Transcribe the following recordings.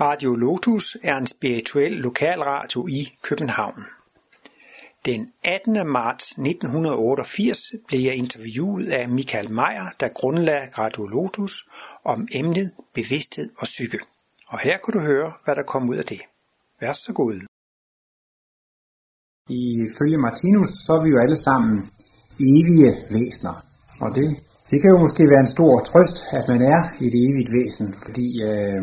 Radio Lotus er en spirituel lokalradio i København. Den 18. marts 1988 blev jeg interviewet af Michael Meyer, der grundlagde Radio Lotus, om emnet bevidsthed og psyke. Og her kan du høre, hvad der kom ud af det. Vær så god. Ifølge Martinus, så er vi jo alle sammen evige væsener. Og det, det kan jo måske være en stor trøst, at man er et evigt væsen, fordi øh,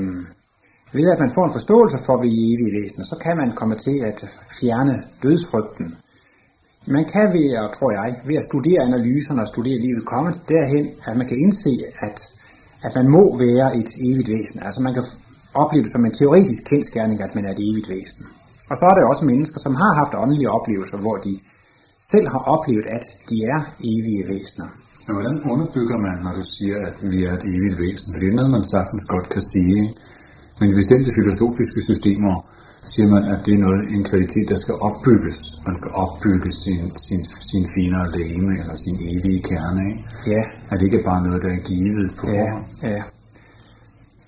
ved at man får en forståelse for, vi evige væsener, så kan man komme til at fjerne dødsfrygten. Man kan ved, og tror jeg, ved at studere analyserne og studere livet, komme derhen, at man kan indse, at, at man må være et evigt væsen. Altså man kan opleve det som en teoretisk kendskærning, at man er et evigt væsen. Og så er der også mennesker, som har haft åndelige oplevelser, hvor de selv har oplevet, at de er evige væsener. Men hvordan underbygger man, når du siger, at vi er et evigt væsen? For det er noget, man sagtens godt kan sige. Men i bestemte filosofiske systemer siger man, at det er noget, en kvalitet, der skal opbygges. Man skal opbygge sin, sin, sin finere lægeme eller sin evige kerne. Ikke? Ja. At det ikke bare noget, der er givet på Ja, forhånd. ja.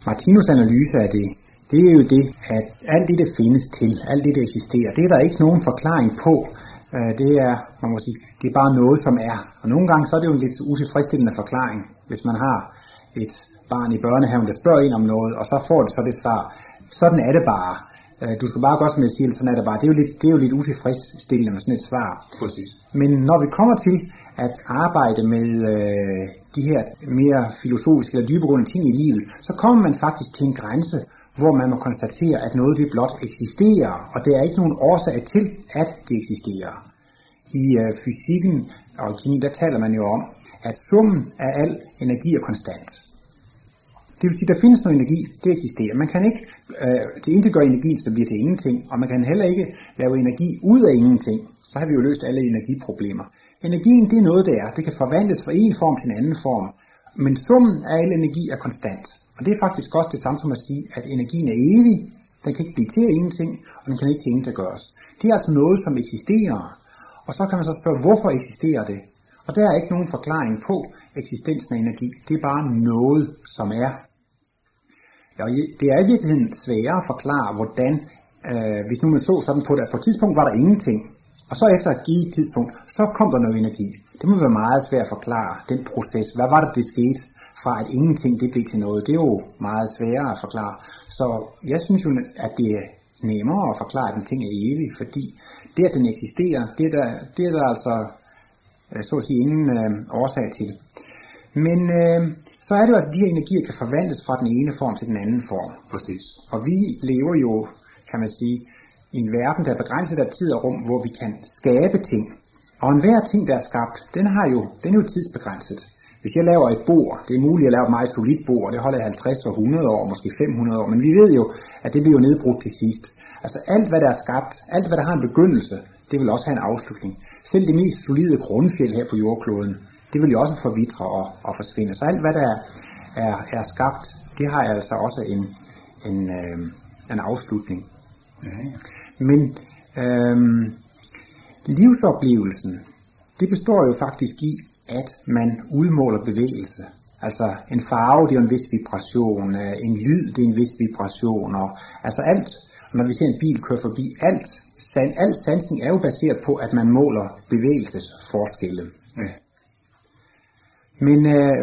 Martinus analyse af det, det er jo det, at alt det, der findes til, alt det, der eksisterer, det er der ikke nogen forklaring på. Øh, Det er, man må sige, det er bare noget, som er. Og nogle gange så er det jo en lidt utilfredsstillende forklaring, hvis man har et barn i børnehaven, der spørger en om noget, og så får det så det svar. Sådan er det bare. Øh, Du skal bare gøre, som jeg siger, sådan er det bare. Det er jo lidt, det er jo lidt utilfredsstillende med sådan et svar. Præcis. Men når vi kommer til at arbejde med øh, de her mere filosofiske eller dybegrundede ting i livet, så kommer man faktisk til en grænse, hvor man må konstatere, at noget det blot eksisterer, og der er ikke nogen årsag til, at det eksisterer. I øh, fysikken og i kemi, der taler man jo om, at summen af al energi er konstant. Det vil sige, at der findes noget energi, det eksisterer. Man kan ikke øh, til intet gøre energi, så det bliver til ingenting, og man kan heller ikke lave energi ud af ingenting. Så har vi jo løst alle energiproblemer. Energien, det er noget, der er. Det kan forvandles fra en form til en anden form. Men summen af al energi er konstant. Og det er faktisk også det samme som at sige, at energien er evig. Den kan ikke blive til ingenting, og den kan ikke til ingenting gøres. Det er altså noget, som eksisterer. Og så kan man så spørge, hvorfor eksisterer det? Og der er ikke nogen forklaring på eksistensen af energi. Det er bare noget, som er. Ja, og det er i virkeligheden sværere at forklare, hvordan, øh, hvis nu man så sådan på det, at på et tidspunkt var der ingenting, og så efter et givet tidspunkt, så kom der noget energi. Det må være meget svært at forklare, den proces. Hvad var det, det skete fra at ingenting det blev til noget? Det er jo meget sværere at forklare. Så jeg synes jo, at det er nemmere at forklare, at en ting er evig, fordi det, at den eksisterer, det er der, det er der altså, øh, så at sige, ingen øh, årsag til. Men øh, så er det jo altså, at de her energier kan forvandles fra den ene form til den anden form. Præcis. Og vi lever jo, kan man sige, i en verden, der er begrænset af tid og rum, hvor vi kan skabe ting. Og enhver ting, der er skabt, den, har jo, den er jo tidsbegrænset. Hvis jeg laver et bord, det er muligt at lave et meget solidt bord, det holder i 50 og 100 år, måske 500 år, men vi ved jo, at det bliver nedbrudt til sidst. Altså alt, hvad der er skabt, alt, hvad der har en begyndelse, det vil også have en afslutning. Selv det mest solide grundfjeld her på jordkloden, det vil jo også forvitre og, og forsvinde. Så alt, hvad der er, er, er skabt, det har altså også en, en, øh, en afslutning. Ja, ja. Men øhm, livsoplevelsen, det består jo faktisk i, at man udmåler bevægelse. Altså en farve, det er en vis vibration, øh, en lyd, det er en vis vibration, og altså alt, og når vi ser en bil køre forbi, alt, san, al sansning er jo baseret på, at man måler bevægelsesforskelle. ja. Men øh,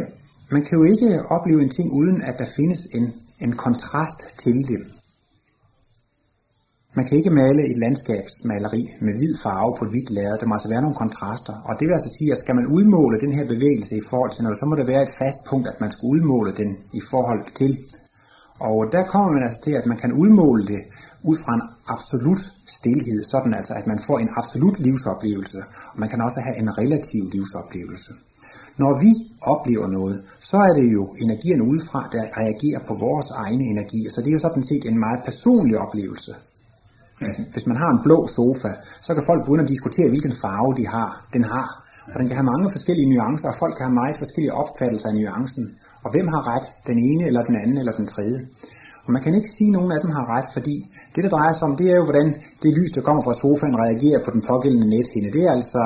man kan jo ikke opleve en ting, uden at der findes en, en kontrast til det. Man kan ikke male et landskabsmaleri med hvid farve på et hvidt lærred. Der må altså være nogle kontraster. Og det vil altså sige, at skal man udmåle den her bevægelse i forhold til noget, så må der være et fast punkt, at man skal udmåle den i forhold til. Og der kommer man altså til, at man kan udmåle det ud fra en absolut stilhed, sådan altså, at man får en absolut livsoplevelse, og man kan også have en relativ livsoplevelse. Når vi oplever noget, så er det jo energierne udefra, der reagerer på vores egne energier. Så det er jo sådan set en meget personlig oplevelse. Ja. Hvis man har en blå sofa, så kan folk begynde at diskutere, hvilken farve de har, den har. Og den kan have mange forskellige nuancer, og folk kan have meget forskellige opfattelser af nuancen. Og hvem har ret? Den ene, eller den anden, eller den tredje? Og man kan ikke sige, at nogen af dem har ret, fordi det, der drejer sig om, det er jo, hvordan det lys, der kommer fra sofaen, reagerer på den pågældende nethinde. Det er altså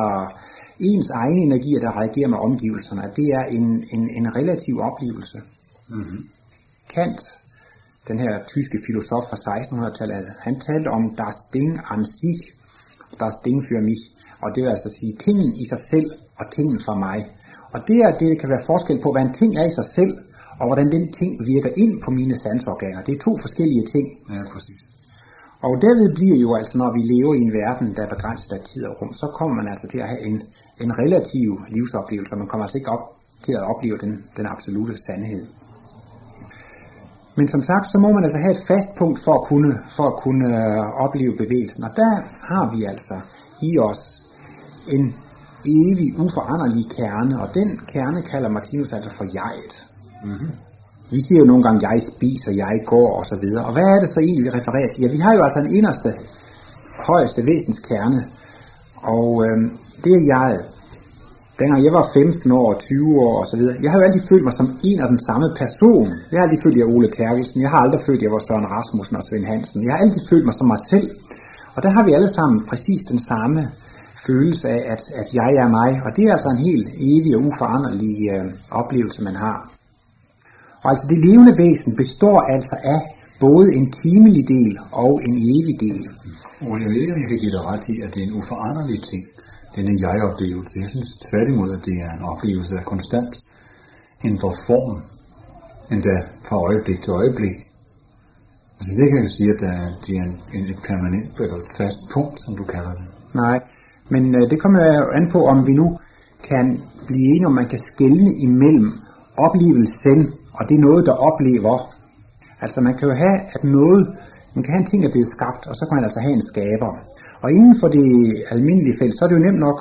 ens egne energier, der reagerer med omgivelserne. Det er en, en, en relativ oplevelse. Mm-hmm. Kant den her tyske filosof fra 1600-tallet, han talte om das Ding an sich, das Ding für mich. Og det vil altså sige tingen i sig selv og tingen for mig. Og det er, det kan være forskel på, hvad en ting er i sig selv, og hvordan den ting virker ind på mine sansorganer. Det er to forskellige ting. Ja, præcis. Og derved bliver jo altså, når vi lever i en verden, der er begrænset af tid og rum, så kommer man altså til at have en, en relativ livsoplevelse, og man kommer altså ikke op til at opleve den, den absolute sandhed. Men som sagt, så må man altså have et fast punkt for at kunne, for at kunne øh, opleve bevægelsen. Og der har vi altså i os en evig, uforanderlig kerne, og den kerne kalder Martinus altså for jeget. Mm-hmm. Vi siger jo nogle gange, jeg spiser, jeg går og så videre. Og hvad er det så egentlig, vi refererer til? Ja, vi har jo altså en inderste, højeste væsenskerne, og øh, det er jeg. Dengang jeg var 15 år, 20 år og så videre, jeg har jo altid følt mig som en af den samme person. Jeg har altid følt, at jeg er Ole Terkelsen. Jeg har aldrig følt, at jeg var Søren Rasmussen og Svend Hansen. Jeg har altid følt mig som mig selv. Og der har vi alle sammen præcis den samme følelse af, at, at jeg er mig. Og det er altså en helt evig og uforanderlig øh, oplevelse, man har. Og altså det levende væsen består altså af både en timelig del og en evig del. Og jeg ved ikke, om jeg kan give dig ret i, at det er en uforanderlig ting, denne jeg-oplevelse. Jeg synes tværtimod, at det er en oplevelse, der konstant ændrer form, endda fra øjeblik til øjeblik. Altså det kan jeg sige, at øh, det er en, en, et permanent eller et fast punkt, som du kalder det. Nej, men øh, det kommer jo an på, om vi nu kan blive enige, om man kan skelne imellem oplevelsen, og det er noget, der oplever. Altså man kan jo have, at noget, man kan have en ting, der er skabt, og så kan man altså have en skaber. Og inden for det almindelige felt, så er det jo nemt nok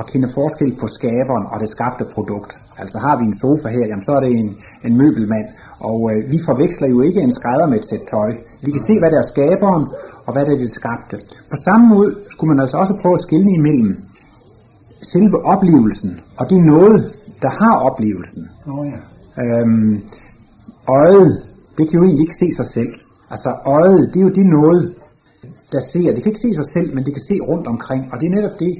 at kende forskel på skaberen og det skabte produkt. Altså har vi en sofa her, jamen så er det en, en møbelmand, og øh, vi forveksler jo ikke en skrædder med et sæt tøj. Vi kan se, hvad der er skaberen, og hvad der er det skabte. På samme måde skulle man altså også prøve at skille imellem selve oplevelsen, og det er noget, der har oplevelsen. Oh, ja. Øhm, øjet, det kan jo egentlig ikke se sig selv. Altså øjet, det er jo det noget, der ser. Det kan ikke se sig selv, men det kan se rundt omkring. Og det er netop det,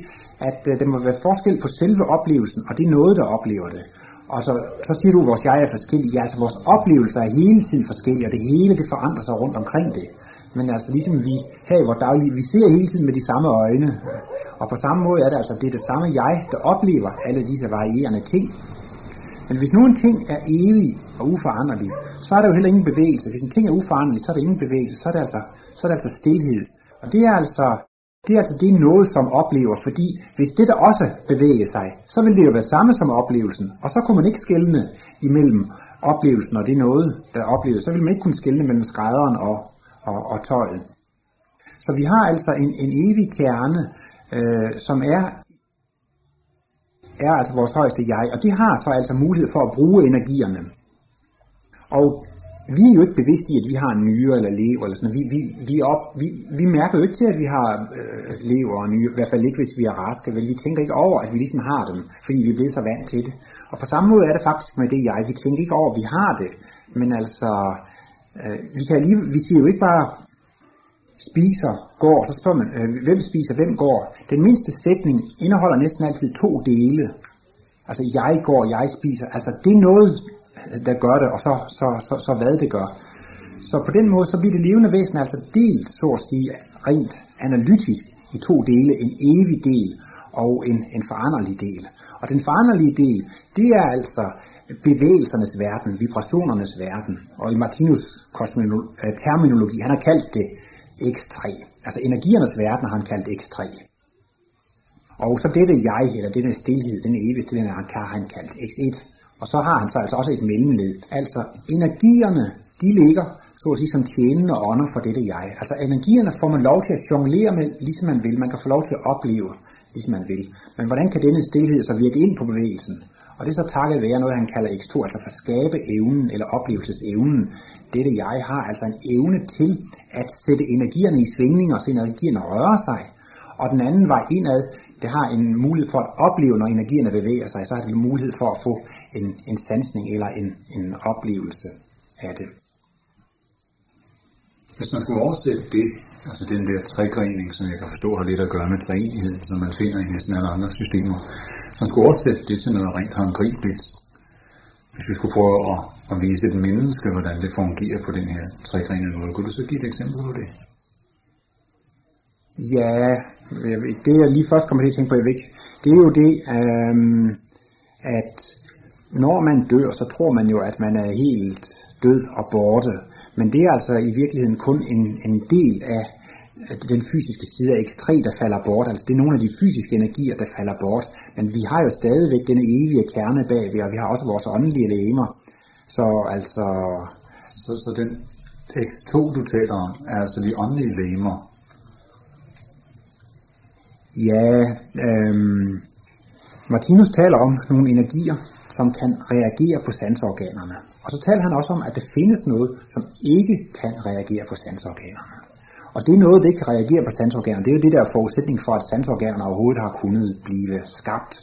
at øh, der må være forskel på selve oplevelsen, og det er noget, der oplever det. Og så, så siger du, at vores jeg er forskellig. Ja, altså vores oplevelser er hele tiden forskellige, og det hele det forandrer sig rundt omkring det. Men altså ligesom vi her i vores daglige, vi ser hele tiden med de samme øjne. Og på samme måde er det altså, det er det samme jeg, der oplever alle disse varierende ting. Men hvis nu en ting er evig og uforanderlig, så er der jo heller ingen bevægelse. Hvis en ting er uforanderlig, så er der ingen bevægelse, så er det altså, så er det altså stillhed. Og det er altså, det er altså det er noget, som oplever, fordi hvis det der også bevæger sig, så vil det jo være samme som oplevelsen, og så kunne man ikke skelne imellem oplevelsen og det noget, der opleves. Så vil man ikke kunne skelne mellem skrædderen og, og, og tøjet. Så vi har altså en, en evig kerne, øh, som er er altså vores højeste jeg, og det har så altså mulighed for at bruge energierne. Og vi er jo ikke bevidste i, at vi har en nyre eller lever, eller sådan Vi, vi, vi, op, vi, vi mærker jo ikke til, at vi har øh, lever og nyre, i hvert fald ikke, hvis vi er raske, vel? Vi tænker ikke over, at vi ligesom har dem, fordi vi er blevet så vant til det. Og på samme måde er det faktisk med det jeg. Vi tænker ikke over, at vi har det, men altså, øh, vi, kan lige, vi siger jo ikke bare, spiser, går, så spørger man, øh, hvem spiser, hvem går. Den mindste sætning indeholder næsten altid to dele. Altså jeg går, jeg spiser. Altså det er noget, der gør det, og så, så, så, så hvad det gør. Så på den måde, så bliver det levende væsen altså delt, så at sige, rent analytisk i to dele. En evig del og en, en foranderlig del. Og den foranderlige del, det er altså bevægelsernes verden, vibrationernes verden. Og i Martinus øh, terminologi, han har kaldt det X3. Altså energiernes verden har han kaldt X3. Og så dette jeg, eller denne stilhed, denne evigste, den har han kaldt X1. Og så har han så altså også et mellemled. Altså energierne, de ligger så at sige som tjenende ånder for dette jeg. Altså energierne får man lov til at jonglere med, ligesom man vil. Man kan få lov til at opleve, ligesom man vil. Men hvordan kan denne stillhed så virke ind på bevægelsen? Og det er så takket være noget, han kalder X2, altså for skabe evnen eller oplevelsesevnen. Dette jeg har altså en evne til at sætte energierne i svingninger, så energierne rører sig. Og den anden vej indad, det har en mulighed for at opleve, når energierne bevæger sig, så har det en mulighed for at få en, en sansning eller en, en oplevelse af det. Hvis man skulle oversætte det, altså den der trægrening, som jeg kan forstå har lidt at gøre med træenighed, som man finder i næsten alle andre systemer, hvis man skulle oversætte det til noget rent håndgribeligt, Hvis vi skulle prøve at, at vise et menneske, hvordan det fungerer på den her tregrenede måde, kunne du så give et eksempel på det? Ja, det jeg lige først kommer til at tænke på, jeg ikke, det er jo det, øhm, at når man dør, så tror man jo, at man er helt død og borte. Men det er altså i virkeligheden kun en, en del af den fysiske side af X3, der falder bort. Altså det er nogle af de fysiske energier, der falder bort. Men vi har jo stadigvæk denne evige kerne bagved, og vi har også vores åndelige legemer. Så altså... Så, så den X2, du taler om, er altså de åndelige legemer? Ja, øhm, Martinus taler om nogle energier, som kan reagere på sansorganerne. Og så taler han også om, at det findes noget, som ikke kan reagere på sansorganerne. Og det er noget, der ikke kan reagere på sansorganerne. Det er jo det der forudsætning for, at sansorganerne overhovedet har kunnet blive skabt.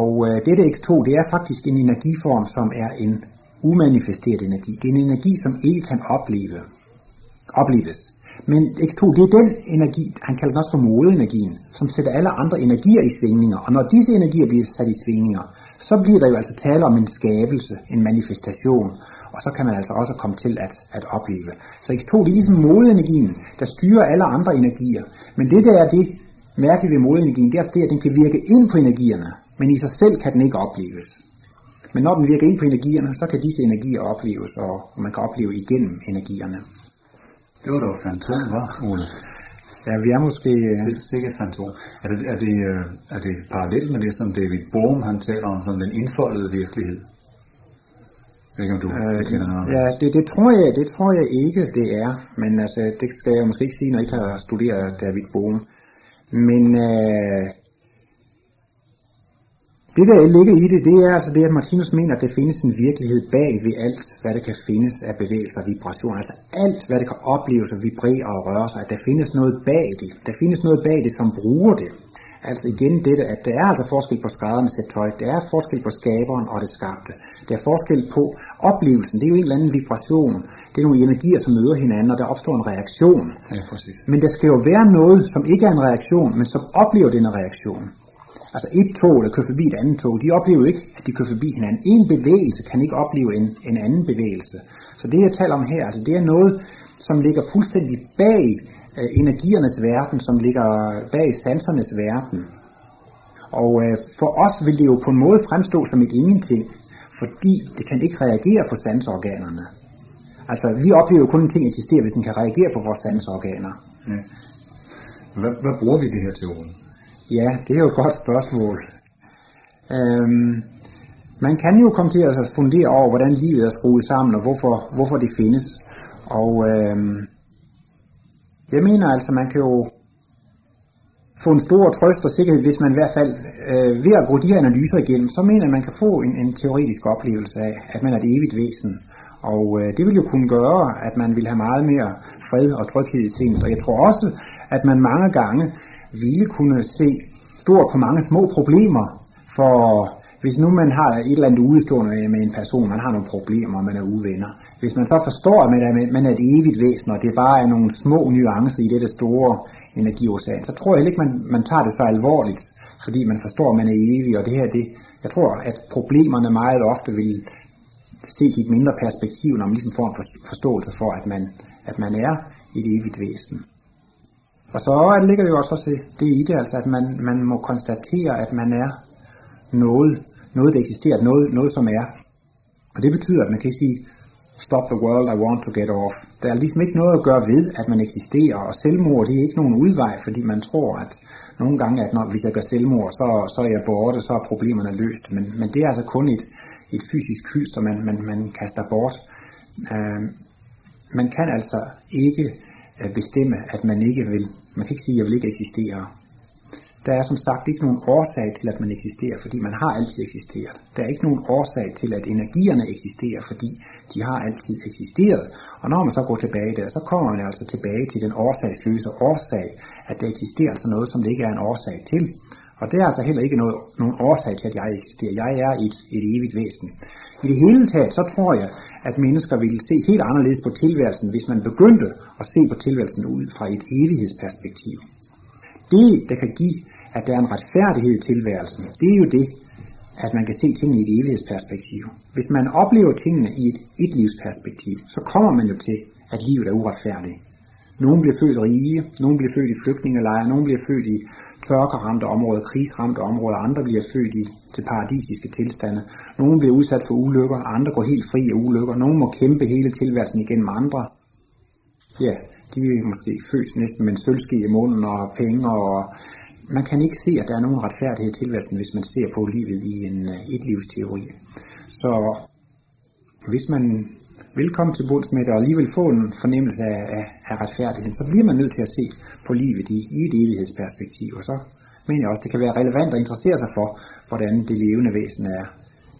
Og øh, dette X2, det er faktisk en energiform, som er en umanifesteret energi. Det er en energi, som ikke kan opleve, opleves. Men X2, det er den energi, han kalder den også for modeenergien, som sætter alle andre energier i svingninger. Og når disse energier bliver sat i svingninger, så bliver der jo altså tale om en skabelse, en manifestation. Og så kan man altså også komme til at, at opleve. Så X2 det er ligesom modeenergien, der styrer alle andre energier. Men det der er det mærkelige ved modeenergien, det er det, at den kan virke ind på energierne, men i sig selv kan den ikke opleves. Men når den virker ind på energierne, så kan disse energier opleves, og man kan opleve igennem energierne. Det var da fantom, var Ole? Ja, vi er måske... Uh... Sikkert fantom. Er det, er, det, øh, er det parallelt med det, som David Bohm han taler om, som den indfoldede virkelighed? Jeg ikke, om du øh, kender noget Ja, det, det, tror jeg, det tror jeg ikke, det er. Men altså, det skal jeg måske ikke sige, når jeg ikke har studeret David Bohm. Men øh, det der ligger i det, det er altså det, at Martinus mener, at der findes en virkelighed bag ved alt, hvad der kan findes af bevægelser og vibrationer. Altså alt, hvad der kan opleves og vibrere og røre sig, at der findes noget bag det. Der findes noget bag det, som bruger det. Altså igen dette, at der er altså forskel på skrædderne sæt tøj. Der er forskel på skaberen og det skabte. Der er forskel på oplevelsen. Det er jo en eller anden vibration. Det er nogle energier, som møder hinanden, og der opstår en reaktion. Ja, præcis. Men der skal jo være noget, som ikke er en reaktion, men som oplever denne reaktion. Altså et tog, der kører forbi et andet tog, de oplever ikke, at de kører forbi hinanden. En bevægelse kan ikke opleve en, en anden bevægelse. Så det, jeg taler om her, altså det er noget, som ligger fuldstændig bag øh, energiernes verden, som ligger bag sansernes verden. Og øh, for os vil det jo på en måde fremstå som et ingenting, fordi det kan ikke reagere på sansorganerne. Altså, vi oplever jo kun en ting eksisterer, hvis den kan reagere på vores sansorganer. Ja. Hvad, hvad bruger vi det her til, Ole? Ja, det er jo et godt spørgsmål. Øhm, man kan jo komme til at fundere over, hvordan livet er skruet sammen, og hvorfor, hvorfor det findes. Og øhm, jeg mener altså, man kan jo få en stor trøst og sikkerhed, hvis man i hvert fald øh, ved at gå de her analyser igennem, så mener man kan få en, en teoretisk oplevelse af, at man er et evigt væsen. Og øh, det vil jo kunne gøre, at man vil have meget mere fred og tryghed i sindet. Og jeg tror også, at man mange gange ville kunne se stort på mange små problemer, for hvis nu man har et eller andet udstående med en person, man har nogle problemer, man er uvenner. Hvis man så forstår, at man er, man er et evigt væsen, og det bare er nogle små nuancer i det store energiocean, så tror jeg ikke, man, man tager det så alvorligt, fordi man forstår, at man er evig, og det her, det, jeg tror, at problemerne meget ofte vil ses i et mindre perspektiv, når man ligesom får en forståelse for, at man, at man er et evigt væsen. Og så ligger det jo også det i det, altså at man, man må konstatere, at man er noget, noget der eksisterer, noget, noget som er. Og det betyder, at man kan sige, stop the world, I want to get off. Der er ligesom ikke noget at gøre ved, at man eksisterer, og selvmord det er ikke nogen udvej, fordi man tror, at nogle gange, at når, hvis jeg gør selvmord, så, så er jeg borte, så er problemerne løst. Men, men det er altså kun et, et fysisk hys, som man, man, man kaster bort. Øh, man kan altså ikke øh, bestemme, at man ikke vil, man kan ikke sige, at jeg vil ikke eksistere. Der er som sagt ikke nogen årsag til, at man eksisterer, fordi man har altid eksisteret. Der er ikke nogen årsag til, at energierne eksisterer, fordi de har altid eksisteret. Og når man så går tilbage der, så kommer man altså tilbage til den årsagsløse årsag, at der eksisterer altså noget, som det ikke er en årsag til. Og det er altså heller ikke noget, nogen årsag til, at jeg eksisterer. Jeg er et, et evigt væsen. I det hele taget, så tror jeg, at mennesker ville se helt anderledes på tilværelsen, hvis man begyndte at se på tilværelsen ud fra et evighedsperspektiv. Det, der kan give at der er en retfærdighed i tilværelsen, det er jo det, at man kan se tingene i et evighedsperspektiv. Hvis man oplever tingene i et etlivsperspektiv, så kommer man jo til, at livet er uretfærdigt. Nogle bliver født rige, nogle bliver født i flygtningelejre, nogle bliver født i tørkeramte områder, krigsramte områder, andre bliver født i, til paradisiske tilstande. Nogle bliver udsat for ulykker, andre går helt fri af ulykker. Nogle må kæmpe hele tilværelsen igennem andre. Ja, de er måske født næsten med en sølvske i munden og penge, og man kan ikke se, at der er nogen retfærdighed i tilværelsen, hvis man ser på livet i en øh, etlivsteori. Så hvis man vil komme til bunds med det og alligevel få en fornemmelse af, af, af retfærdigheden, så bliver man nødt til at se på livet i, i et evighedsperspektiv. Og så mener jeg også, det kan være relevant at interessere sig for, hvordan det levende væsen er,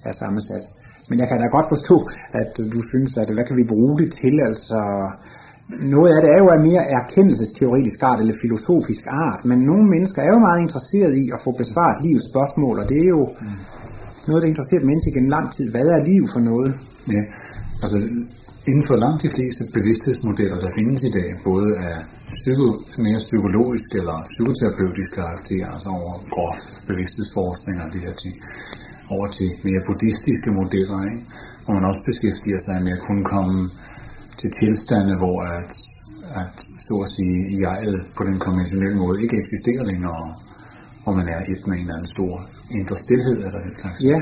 er sammensat. Men jeg kan da godt forstå, at du synes, at hvad kan vi bruge det til? Altså, noget af det er jo af mere erkendelsesteoretisk art eller filosofisk art, men nogle mennesker er jo meget interesseret i at få besvaret livets spørgsmål, og det er jo mm. noget, der interesserer et menneske gennem lang tid. Hvad er liv for noget? Ja, altså inden for langt de fleste bevidsthedsmodeller, der findes i dag, både af psyko, mere psykologisk eller psykoterapeutisk karakter, altså over groft bevidsthedsforskning og de her ting, over til mere buddhistiske modeller, ikke? hvor man også beskæftiger sig med at kunne komme til tilstande, hvor at, at så at sige, jeget på den konventionelle måde ikke eksisterer længere, hvor man er et med en eller anden stor indre stillhed eller den slags. Ja.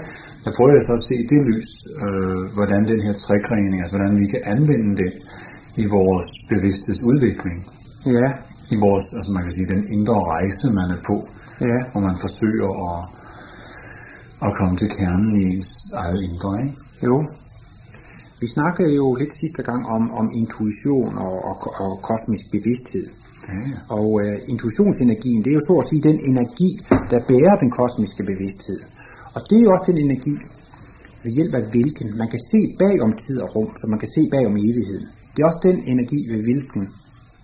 Jeg prøver så at se i det lys, øh, hvordan den her trækrening, altså hvordan vi kan anvende det i vores bevidsthedsudvikling. Ja. I vores, altså man kan sige, den indre rejse, man er på, Ja. hvor man forsøger at, at komme til kernen i ens eget indre, ikke? Jo. Vi snakkede jo lidt sidste gang om, om intuition og, og, og kosmisk bevidsthed. Ja. Og øh, intuitionsenergien, det er jo så at sige den energi, der bærer den kosmiske bevidsthed. Og det er jo også den energi, ved hjælp af hvilken man kan se bag om tid og rum, så man kan se bag om evigheden. Det er også den energi, ved hvilken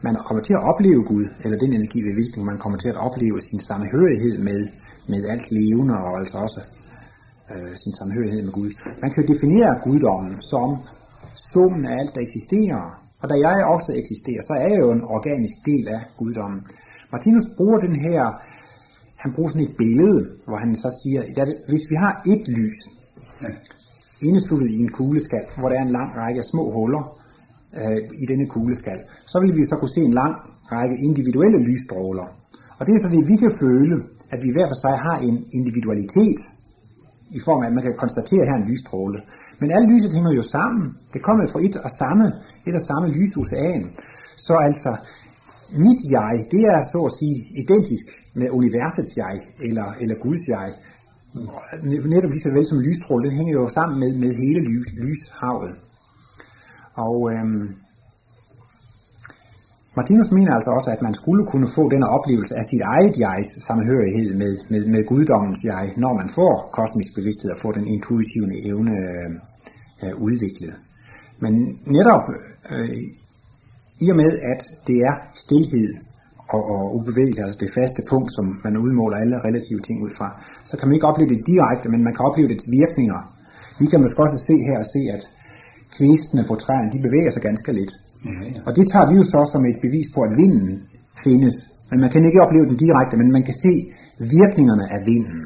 man kommer til at opleve Gud, eller den energi, ved hvilken man kommer til at opleve sin samhørighed med, med alt levende, og altså også øh, sin samhørighed med Gud. Man kan jo definere guddommen som summen af alt, der eksisterer. Og da jeg også eksisterer, så er jeg jo en organisk del af guddommen. Martinus bruger den her, han bruger sådan et billede, hvor han så siger, at hvis vi har et lys, Ja. indesluttet i en kugleskal, hvor der er en lang række små huller øh, i denne kugleskal, så vil vi så kunne se en lang række individuelle lysstråler. Og det er så det, vi kan føle, at vi hver for sig har en individualitet, i form af, at man kan konstatere her en lysstråle. Men alle lyset hænger jo sammen. Det kommer fra et og samme, et og samme lysocean. Så altså, mit jeg, det er så at sige identisk med universets jeg, eller, eller Guds jeg. Netop lige så vel som lystrål, den hænger jo sammen med, med hele lys, lyshavet. Og øhm, Martinus mener altså også, at man skulle kunne få den oplevelse af sit eget jegs samhørighed med, med, med guddommens jeg, når man får kosmisk bevidsthed og får den intuitive evne øh, øh, udviklet. Men netop øh, i og med, at det er stilhed og, og ubevægelighed, altså det faste punkt, som man udmåler alle relative ting ud fra, så kan man ikke opleve det direkte, men man kan opleve dets virkninger. Vi kan måske også se her og se, at kvistene på træerne, de bevæger sig ganske lidt. Ja, ja. Og det tager vi jo så som et bevis på, at vinden findes. Men man kan ikke opleve den direkte, men man kan se virkningerne af vinden.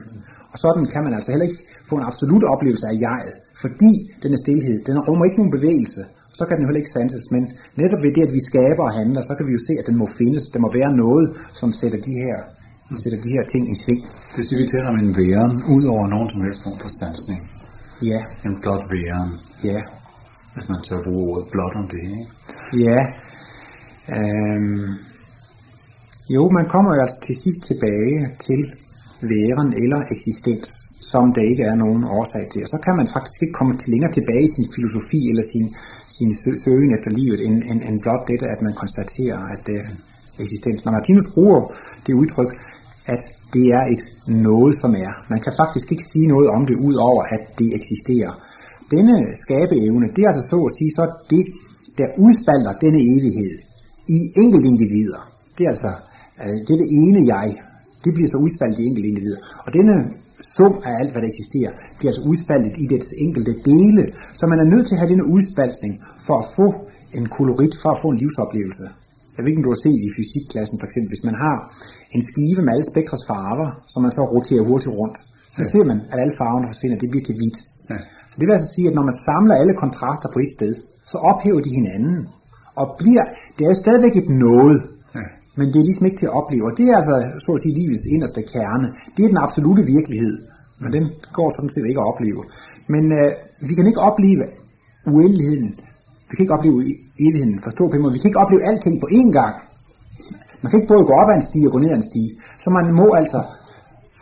Og sådan kan man altså heller ikke få en absolut oplevelse af jeget, fordi den er stillhed, den rummer ikke nogen bevægelse, så kan den jo heller ikke sanses, men netop ved det, at vi skaber og handler, så kan vi jo se, at den må findes, der må være noget, som sætter de her, sætter de her ting i sving. Det siger, vi taler om en væren, ud over nogen som helst form for sansning. Ja, En blot væren, ja, hvis man tør bruge ordet blot om det, ikke? ja. Øhm, jo, man kommer jo altså til sidst tilbage til væren eller eksistens, som der ikke er nogen årsag til. Og så kan man faktisk ikke komme til længere tilbage i sin filosofi eller sin, sin søgen efter livet, end, end, end blot dette, at man konstaterer, at øh, det er eksistens. Når Martinus bruger det udtryk, at det er et noget, som er. Man kan faktisk ikke sige noget om det, ud over at det eksisterer. Denne skabeevne, det er altså så at sige, så det, der udspalter denne evighed i enkelte individer. Det er altså øh, det, er det ene jeg, det bliver så udspaltet i enkelte individer. Og denne sum af alt, hvad der eksisterer, bliver altså udspaltet i dets enkelte dele. Så man er nødt til at have denne udspaltning for at få en kolorit, for at få en livsoplevelse. Jeg ved ikke, om du har set i fysikklassen for eksempel, hvis man har en skive med alle spektrets farver, som man så roterer hurtigt rundt, så ja. ser man, at alle farverne forsvinder, det bliver til hvidt. Ja. Så det vil altså sige, at når man samler alle kontraster på et sted, så ophæver de hinanden, og bliver, det er jo stadigvæk et noget men det er ligesom ikke til at opleve. Og det er altså, så at sige, livets inderste kerne. Det er den absolute virkelighed, men den går sådan set ikke at opleve. Men øh, vi kan ikke opleve uendeligheden. Vi kan ikke opleve e-, evigheden, forstå på. Vi kan ikke opleve alting på én gang. Man kan ikke både gå op ad en stige og gå ned ad en stige. Så man må altså,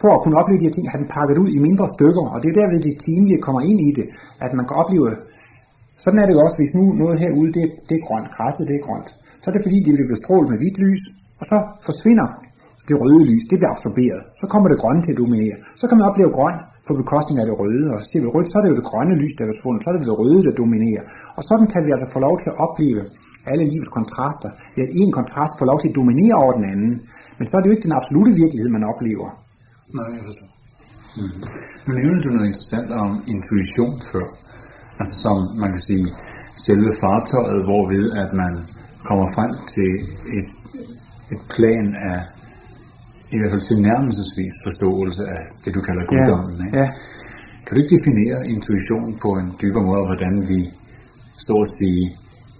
for at kunne opleve de her ting, have den pakket ud i mindre stykker. Og det er derved det timelige kommer ind i det, at man kan opleve, sådan er det jo også, hvis nu noget herude, det, det er grønt, græsset det er grønt. Så er det fordi, det bliver bestrålet med hvidt lys, og så forsvinder det røde lys, det bliver absorberet. Så kommer det grønne til at dominere. Så kan man opleve grøn på bekostning af det røde, og ser vi rødt, så er det jo det grønne lys, der er forsvundet, så er det det røde, der dominerer. Og sådan kan vi altså få lov til at opleve alle livets kontraster, ved at en kontrast får lov til at dominere over den anden. Men så er det jo ikke den absolute virkelighed, man oplever. Nej, jeg forstår. Mm. Nu nævnte du noget interessant om intuition før. Altså som man kan sige, selve fartøjet, hvorved at man kommer frem til et, et plan af i hvert fald tilnærmelsesvis forståelse af det, du kalder guddommen. Ikke? ja. Kan du ikke definere intuition på en dybere måde, hvordan vi, står at sige,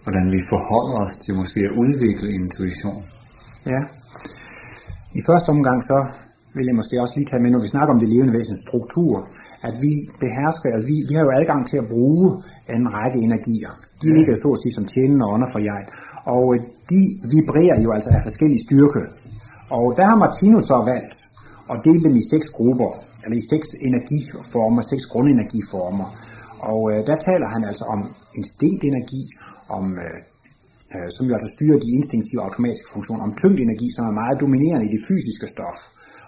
hvordan vi forholder os til måske at udvikle intuition? Ja. I første omgang så vil jeg måske også lige tage med, når vi snakker om det levende væsens struktur, at vi behersker, altså vi, vi har jo adgang til at bruge en række energier. De Ja. ligger så at sige som tjenende ånder for jeg. Og de vibrerer jo altså af forskellig styrke. Og der har Martinus så valgt at dele dem i seks grupper, eller i seks energiformer, seks grundenergiformer. Og øh, der taler han altså om instinktenergi, om øh, øh, som jo altså styrer de instinktive automatiske funktioner, om tyngdenergi, som er meget dominerende i det fysiske stof.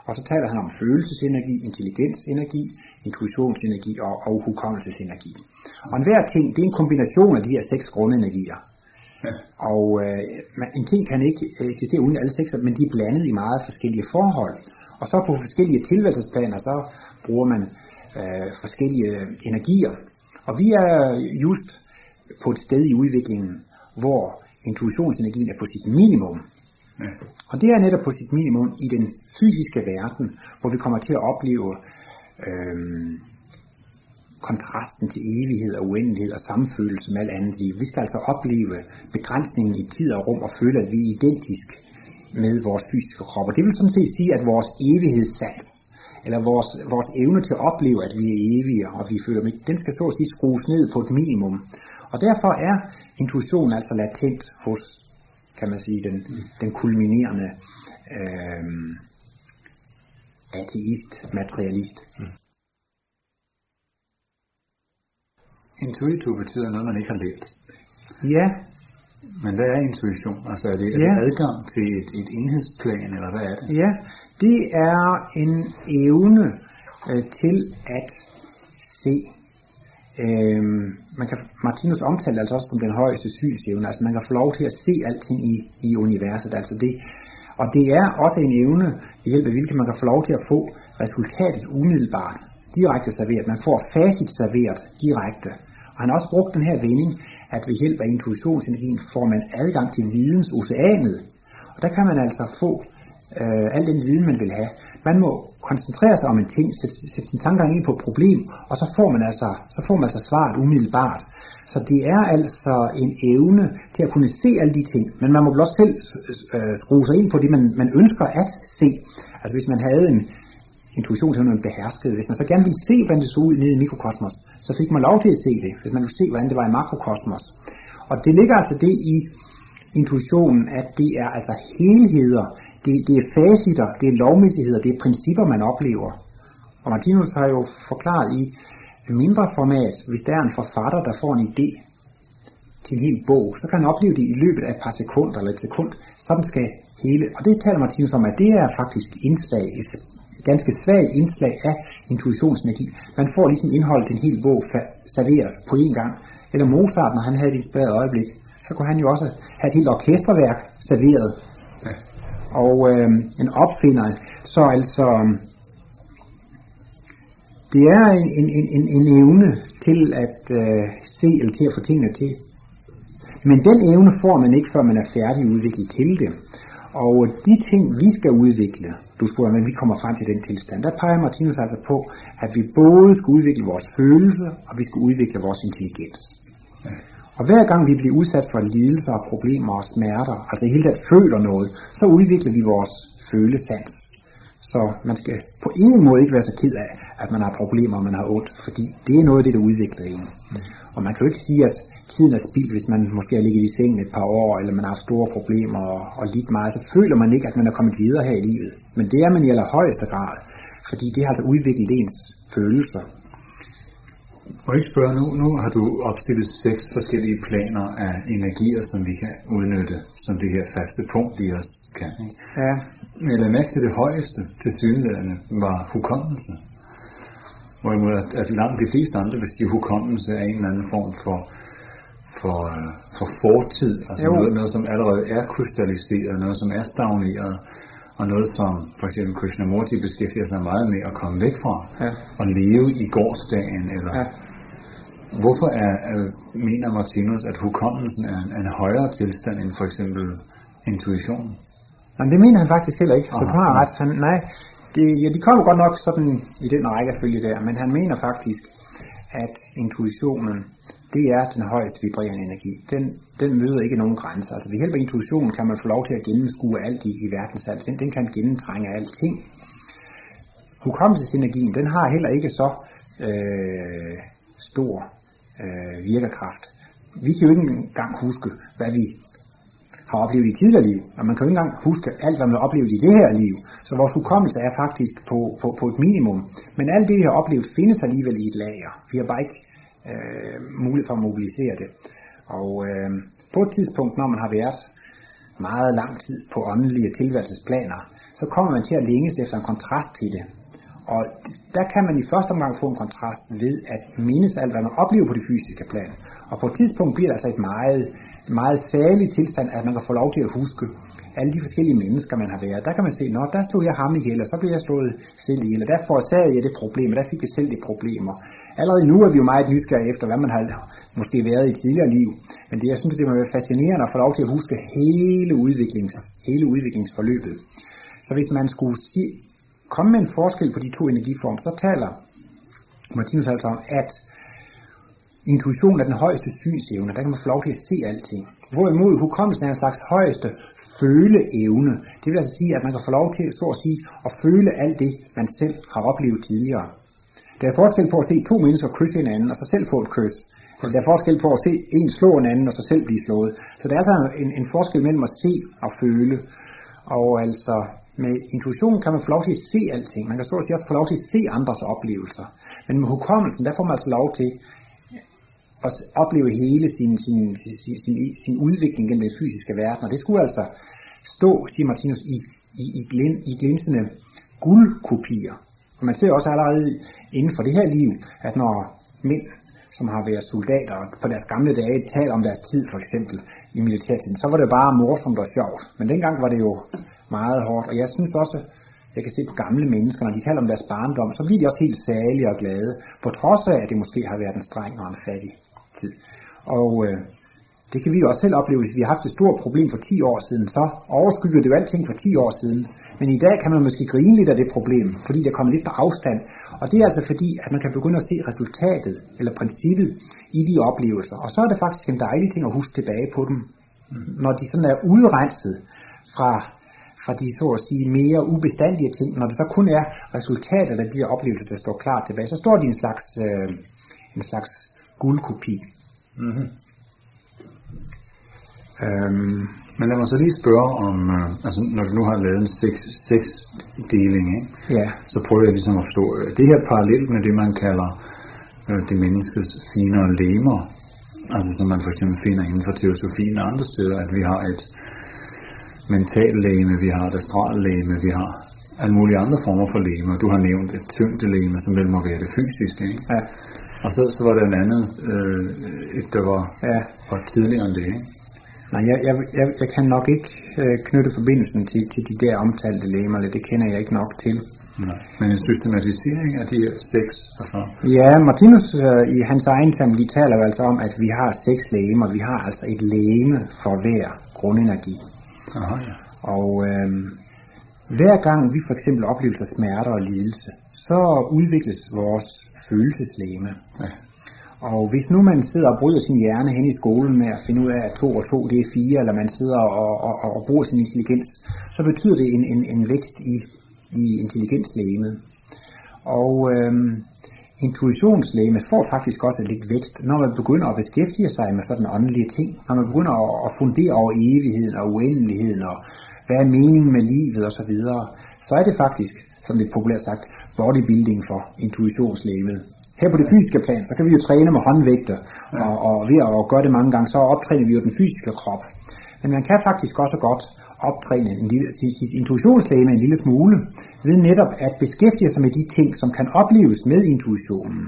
Og så taler han om følelsesenergi, intelligensenergi, intuitionsenergi og, og hukommelsesenergi. Og enhver ting, det er en kombination af de her seks grundenergier. Og øh, man- en ting kan ikke øh, eksistere uden alle seks, men de er blandet i meget forskellige forhold. Og så på forskellige tilværelsesplaner, så bruger man øh, forskellige energier. Og vi er just på et sted i udviklingen, hvor intuitionsenergien er på sit minimum. Ja. Og det er netop på sit minimum i den fysiske verden, hvor vi kommer til at opleve øhm, kontrasten til evighed og uendelighed og samfølelse med alt andet liv. Vi skal altså opleve begrænsningen i tid og rum og føle, at vi er identisk med vores fysiske krop. Og det vil sådan set sige, at vores evighedssans, eller vores, vores evne til at opleve, at vi er evige, og vi føler med, den skal så at sige skrues ned på et minimum. Og derfor er intuition altså latent hos, kan man sige, den, den kulminerende øh, ateist, materialist. Mm. Intuitiv betyder noget, man ikke har lært. Ja, Men hvad er intuition? Altså er det, er Ja. det adgang til et, et enhedsplan, eller hvad er det? Ja, det er en evne øh, til at se. Øhm, man kan, Martinus omtaler altså også som den højeste synsevne, altså man kan få lov til at se alting i, i universet, altså det, og det er også en evne, ved hjælp af hvilken man kan få lov til at få resultatet umiddelbart, direkte serveret. Man får facit serveret direkte. Og han har også brugt den her vending, at ved hjælp af intuitionsenergien får man adgang til vidensoceanet. Og der kan man altså få øh, al den viden, man vil have. Man må koncentrere sig om en ting, sætte, sætte sin tanker ind på et problem, og så får man altså, så får man altså svaret umiddelbart. Så det er altså en evne til at kunne se alle de ting, men man må blot selv øh, øh skrue sig ind på det, man, man ønsker at se. Altså hvis man havde en intuitionsevnerne beherskede, hvis man så gerne ville se, hvordan det så ud nede i mikrokosmos, så fik man lov til at se det, hvis man ville se, hvordan det var i makrokosmos. Og det ligger altså det i intuitionen, at det er altså helheder, det, det er facitter, det er lovmæssigheder, det er principper, man oplever. Og Martinus har jo forklaret i mindre format, hvis der er en forfatter, der får en idé til en hel bog, så kan han opleve det i løbet af et par sekunder eller et sekund. Sådan skal hele, og det taler Martinus om, at det er faktisk indslag, et ganske svagt indslag af intuitionsenergi. Man får ligesom indholdet en hel bog serveret på én gang. Eller Mozart, når han havde et inspireret øjeblik, så kunne han jo også have et helt orkesterværk serveret. Ja. Og øh, en opfinder, så altså, det er en, en, en, en, en evne til at øh, se eller til at få tingene til. Men den evne får man ikke, før man er færdig udviklet til det. Og de ting, vi skal udvikle, du spurgte, men vi kommer frem til den tilstand, der peger Martinus altså på, at vi både skal udvikle vores følelse, og vi skal udvikle vores intelligens. Ja. Og hver gang vi bliver udsat for lidelser og problemer og smerter, altså hele taget føler noget, så udvikler vi vores følesans. Så man skal på ingen måde ikke være så ked af, at man har problemer, og man har ondt, fordi det er noget af det, der udvikler en. Og man kan jo ikke sige, at tiden er spildt, hvis man måske har ligget i sengen et par år, eller man har haft store problemer og, og lidt meget, så føler man ikke, at man er kommet videre her i livet. Men det er man i allerhøjeste grad, fordi det har altså udviklet ens følelser. Må jeg ikke spørge, nu, nu har du opstillet seks forskellige planer af energier, som vi kan udnytte, som det her faste punkt i os kan. Ikke? Ja, Men jeg lagde mærke til det højeste til synlædende var hukommelse. Hvorimod at, at langt de fleste andre vil sige, at hukommelse er en eller anden form for, for, øh, for fortid. Altså Jo. noget, noget, som allerede er krystalliseret, noget, som er stagneret, og noget, som for eksempel Krishnamurti beskæftiger sig meget med at komme væk fra, ja, og leve i gårdsdagen, eller ja. Hvorfor er, er, mener Martinus, at hukommelsen er en, en højere tilstand end for eksempel intuition? Men det mener han faktisk heller ikke, så Aha, du har ret. Han, nej, det, ja, de kommer godt nok sådan i den rækkefølge der, men han mener faktisk, at intuitionen, det er den højst vibrerende energi. Den, den møder ikke nogen grænser. Altså ved hjælp af intuitionen kan man få lov til at gennemskue alt i, i verdensalt. Den, den kan gennemtrænge alting. Hukommelsesenergien, den har heller ikke så øh, stor øh, virkekraft. Vi kan jo ikke engang huske, hvad vi har oplevet i tidligere liv, og man kan jo ikke engang huske alt, hvad man har oplevet i det her liv. Så vores hukommelse er faktisk på, på, på et minimum. Men alt det, vi har oplevet, findes alligevel i et lager. Vi har bare ikke øh, mulighed for at mobilisere det. Og øh, på et tidspunkt, når man har været meget lang tid på åndelige tilværelsesplaner, så kommer man til at længes efter en kontrast til det. Og der kan man i første omgang få en kontrast ved at mindes alt, hvad man oplever på det fysiske plan. Og på et tidspunkt bliver det altså et meget, meget særligt tilstand, at man kan få lov til at huske alle de forskellige mennesker, man har været. Der kan man se, når der stod jeg ham ihjel, og så blev jeg slået selv ihjel, og der forårsagede jeg det problem, og der fik jeg selv det problemer. Allerede nu er vi jo meget nysgerrige efter, hvad man har måske været i tidligere liv. Men det, jeg synes, det må være fascinerende at få lov til at huske hele, udviklings, hele udviklingsforløbet. Så hvis man skulle sige, komme med en forskel på de to energiformer, så taler Martinus altså om, at intuition er den højeste synsevne, der kan man få lov til at se alting. Hvorimod hukommelsen er en slags højeste føleevne. Det vil altså sige, at man kan få lov til, så at sige, at føle alt det, man selv har oplevet tidligere. Der er forskel på at se to mennesker kysse hinanden, og så selv få et kys. Der er forskel på at se en slå en anden, og så selv blive slået. Så der er altså en, en forskel mellem at se og føle. Og altså, med intuition kan man få lov til at se alting. Man kan så at sige også få lov til at se andres oplevelser. Men med hukommelsen, der får man altså lov til at opleve hele sin, sin, sin, sin, sin, sin udvikling gennem den fysiske verden. Og det skulle altså stå, siger Martinus, i, i, i, glin, i glinsende guldkopier. Og man ser også allerede inden for det her liv, at når mænd, som har været soldater på deres gamle dage, taler om deres tid for eksempel i militærtiden, så var det bare morsomt og sjovt. Men dengang var det jo meget hårdt. Og jeg synes også, jeg kan se på gamle mennesker, når de taler om deres barndom, så bliver de også helt salige og glade, på trods af, at det måske har været en streng og en fattig tid. Og øh, det kan vi jo også selv opleve, hvis vi har haft et stort problem for 10 år siden, så overskygger det jo alting for 10 år siden. Men i dag kan man måske grine lidt af det problem, fordi det kommer lidt på afstand. Og det er altså fordi, at man kan begynde at se resultatet, eller princippet, i de oplevelser. Og så er det faktisk en dejlig ting at huske tilbage på dem, når de sådan er udrenset fra, fra de så at sige mere ubestandige ting. Når det så kun er resultatet af de her oplevelser, der står klart tilbage, så står de en slags, øh, en slags guldkopi. Mm-hmm. Øhm, Men lad mig så lige spørge om, øh, altså når du nu har lavet en seks, seks deling, ikke? ja, så prøver jeg ligesom at forstå, øh, det her parallelt med det, man kalder øh, det menneskets finere lemer, altså som man for eksempel finder inden for teosofien og andre steder, at vi har et mentalt læme, vi har et astral læme, vi har alle mulige andre former for lemer. Du har nævnt et tyngdelæme, som vel må være det fysiske, ikke? ja, Og så, så var der en andet, øh, et der var, ja. var tidligere end det, ikke? Nej, jeg, jeg, jeg, jeg kan nok ikke øh, knytte forbindelsen til, til de der omtalte læmer, det kender jeg ikke nok til. Nej. Men en systematisering af de her seks, altså, Ja, Martinus øh, i hans egen terminologi taler jo altså om, at vi har seks lægemer. Vi har altså et lægeme for hver grundenergi. aha, ja. Og øh, hver gang vi for eksempel oplever smerter og lidelse, så udvikles vores følelseslæme. Ja. Og hvis nu man sidder og bryder sin hjerne hen i skolen med at finde ud af, at 2 og 2 det er 4, eller man sidder og, og, og, bruger sin intelligens, så betyder det en, en, en vækst i, i intelligenslægemet. Og øhm, intuitionslægemet får faktisk også lidt vækst, når man begynder at beskæftige sig med sådan åndelige ting. Når man begynder at, at fundere over evigheden og uendeligheden, og hvad er meningen med livet osv., så, videre, så er det faktisk, som det populært sagt, bodybuilding for intuitionslægemet. Her på det fysiske plan, så kan vi jo træne med håndvægter, og, og ved at gøre det mange gange, så optræner vi jo den fysiske krop. Men man kan faktisk også godt optræne en lille, sit, sit intuitionslæge en lille smule, ved netop at beskæftige sig med de ting, som kan opleves med intuitionen.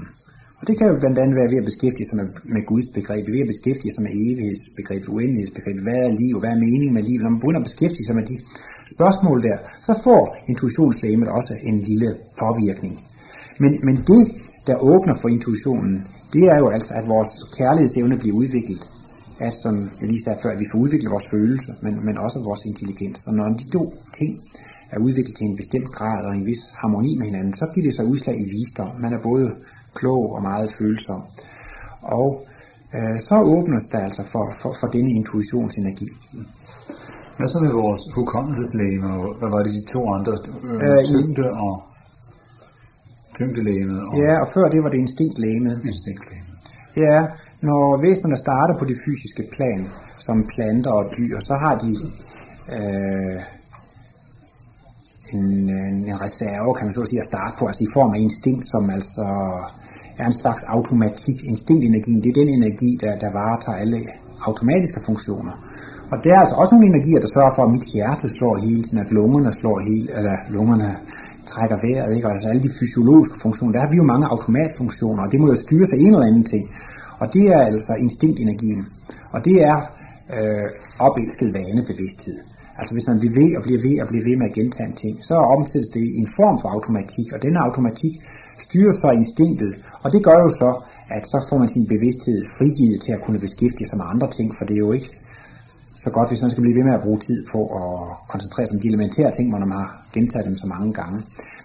Og det kan jo blandt andet være ved at beskæftige sig med, med Guds begreb, ved at beskæftige sig med evighedsbegreb, uendelighedsbegreb, hvad er liv, hvad er meningen med livet. Når man begynder at beskæftige sig med de spørgsmål der, så får intuitionslægemet også en lille påvirkning. Men, men det, der åbner for intuitionen, det er jo altså, at vores kærlighedsevne bliver udviklet. At, som jeg lige sagde før, at vi får udviklet vores følelser, men, men også vores intelligens. Og når de to ting er udviklet til en bestemt grad og en vis harmoni med hinanden, så giver det sig udslag i visdom. Man er både klog og meget følsom. Og øh, så åbnes der altså for, for, for denne intuitionsenergi. Hvad så med vores hukommelseslægemer? Hvad var det de to andre? Øh, Øh, tyngde og tyngdelægemet og Ja, og før det var det instinktlægemet. instinktlægemet. Ja, når væsenerne starter på det fysiske plan, som planter og dyr, så har de øh, en, en, en reserve, kan man så sige, at starte på, altså i form af instinkt, som altså er en slags automatik. Instinktenergien, det er den energi, der, der varetager alle automatiske funktioner. Og der er altså også nogle energier, der sørger for, at mit hjerte slår hele tiden, at lungerne slår hele, eller lungerne trækker vejret, ikke? Og altså alle de fysiologiske funktioner, der har vi jo mange automatfunktioner, og det må jo styres af en eller anden ting. Og det er altså instinktenergien. Og det er øh, opelsket vanebevidsthed. Altså hvis man bliver ved og bliver ved og bliver ved med at gentage en ting, så omsættes det i en form for automatik, og denne automatik styres så af instinktet, og det gør jo så, at så får man sin bevidsthed frigivet til at kunne beskæftige sig med andre ting, for det er jo ikke så godt, hvis man skal blive ved med at bruge tid på at koncentrere sig om de elementære ting, hvor man har gentaget dem så mange gange.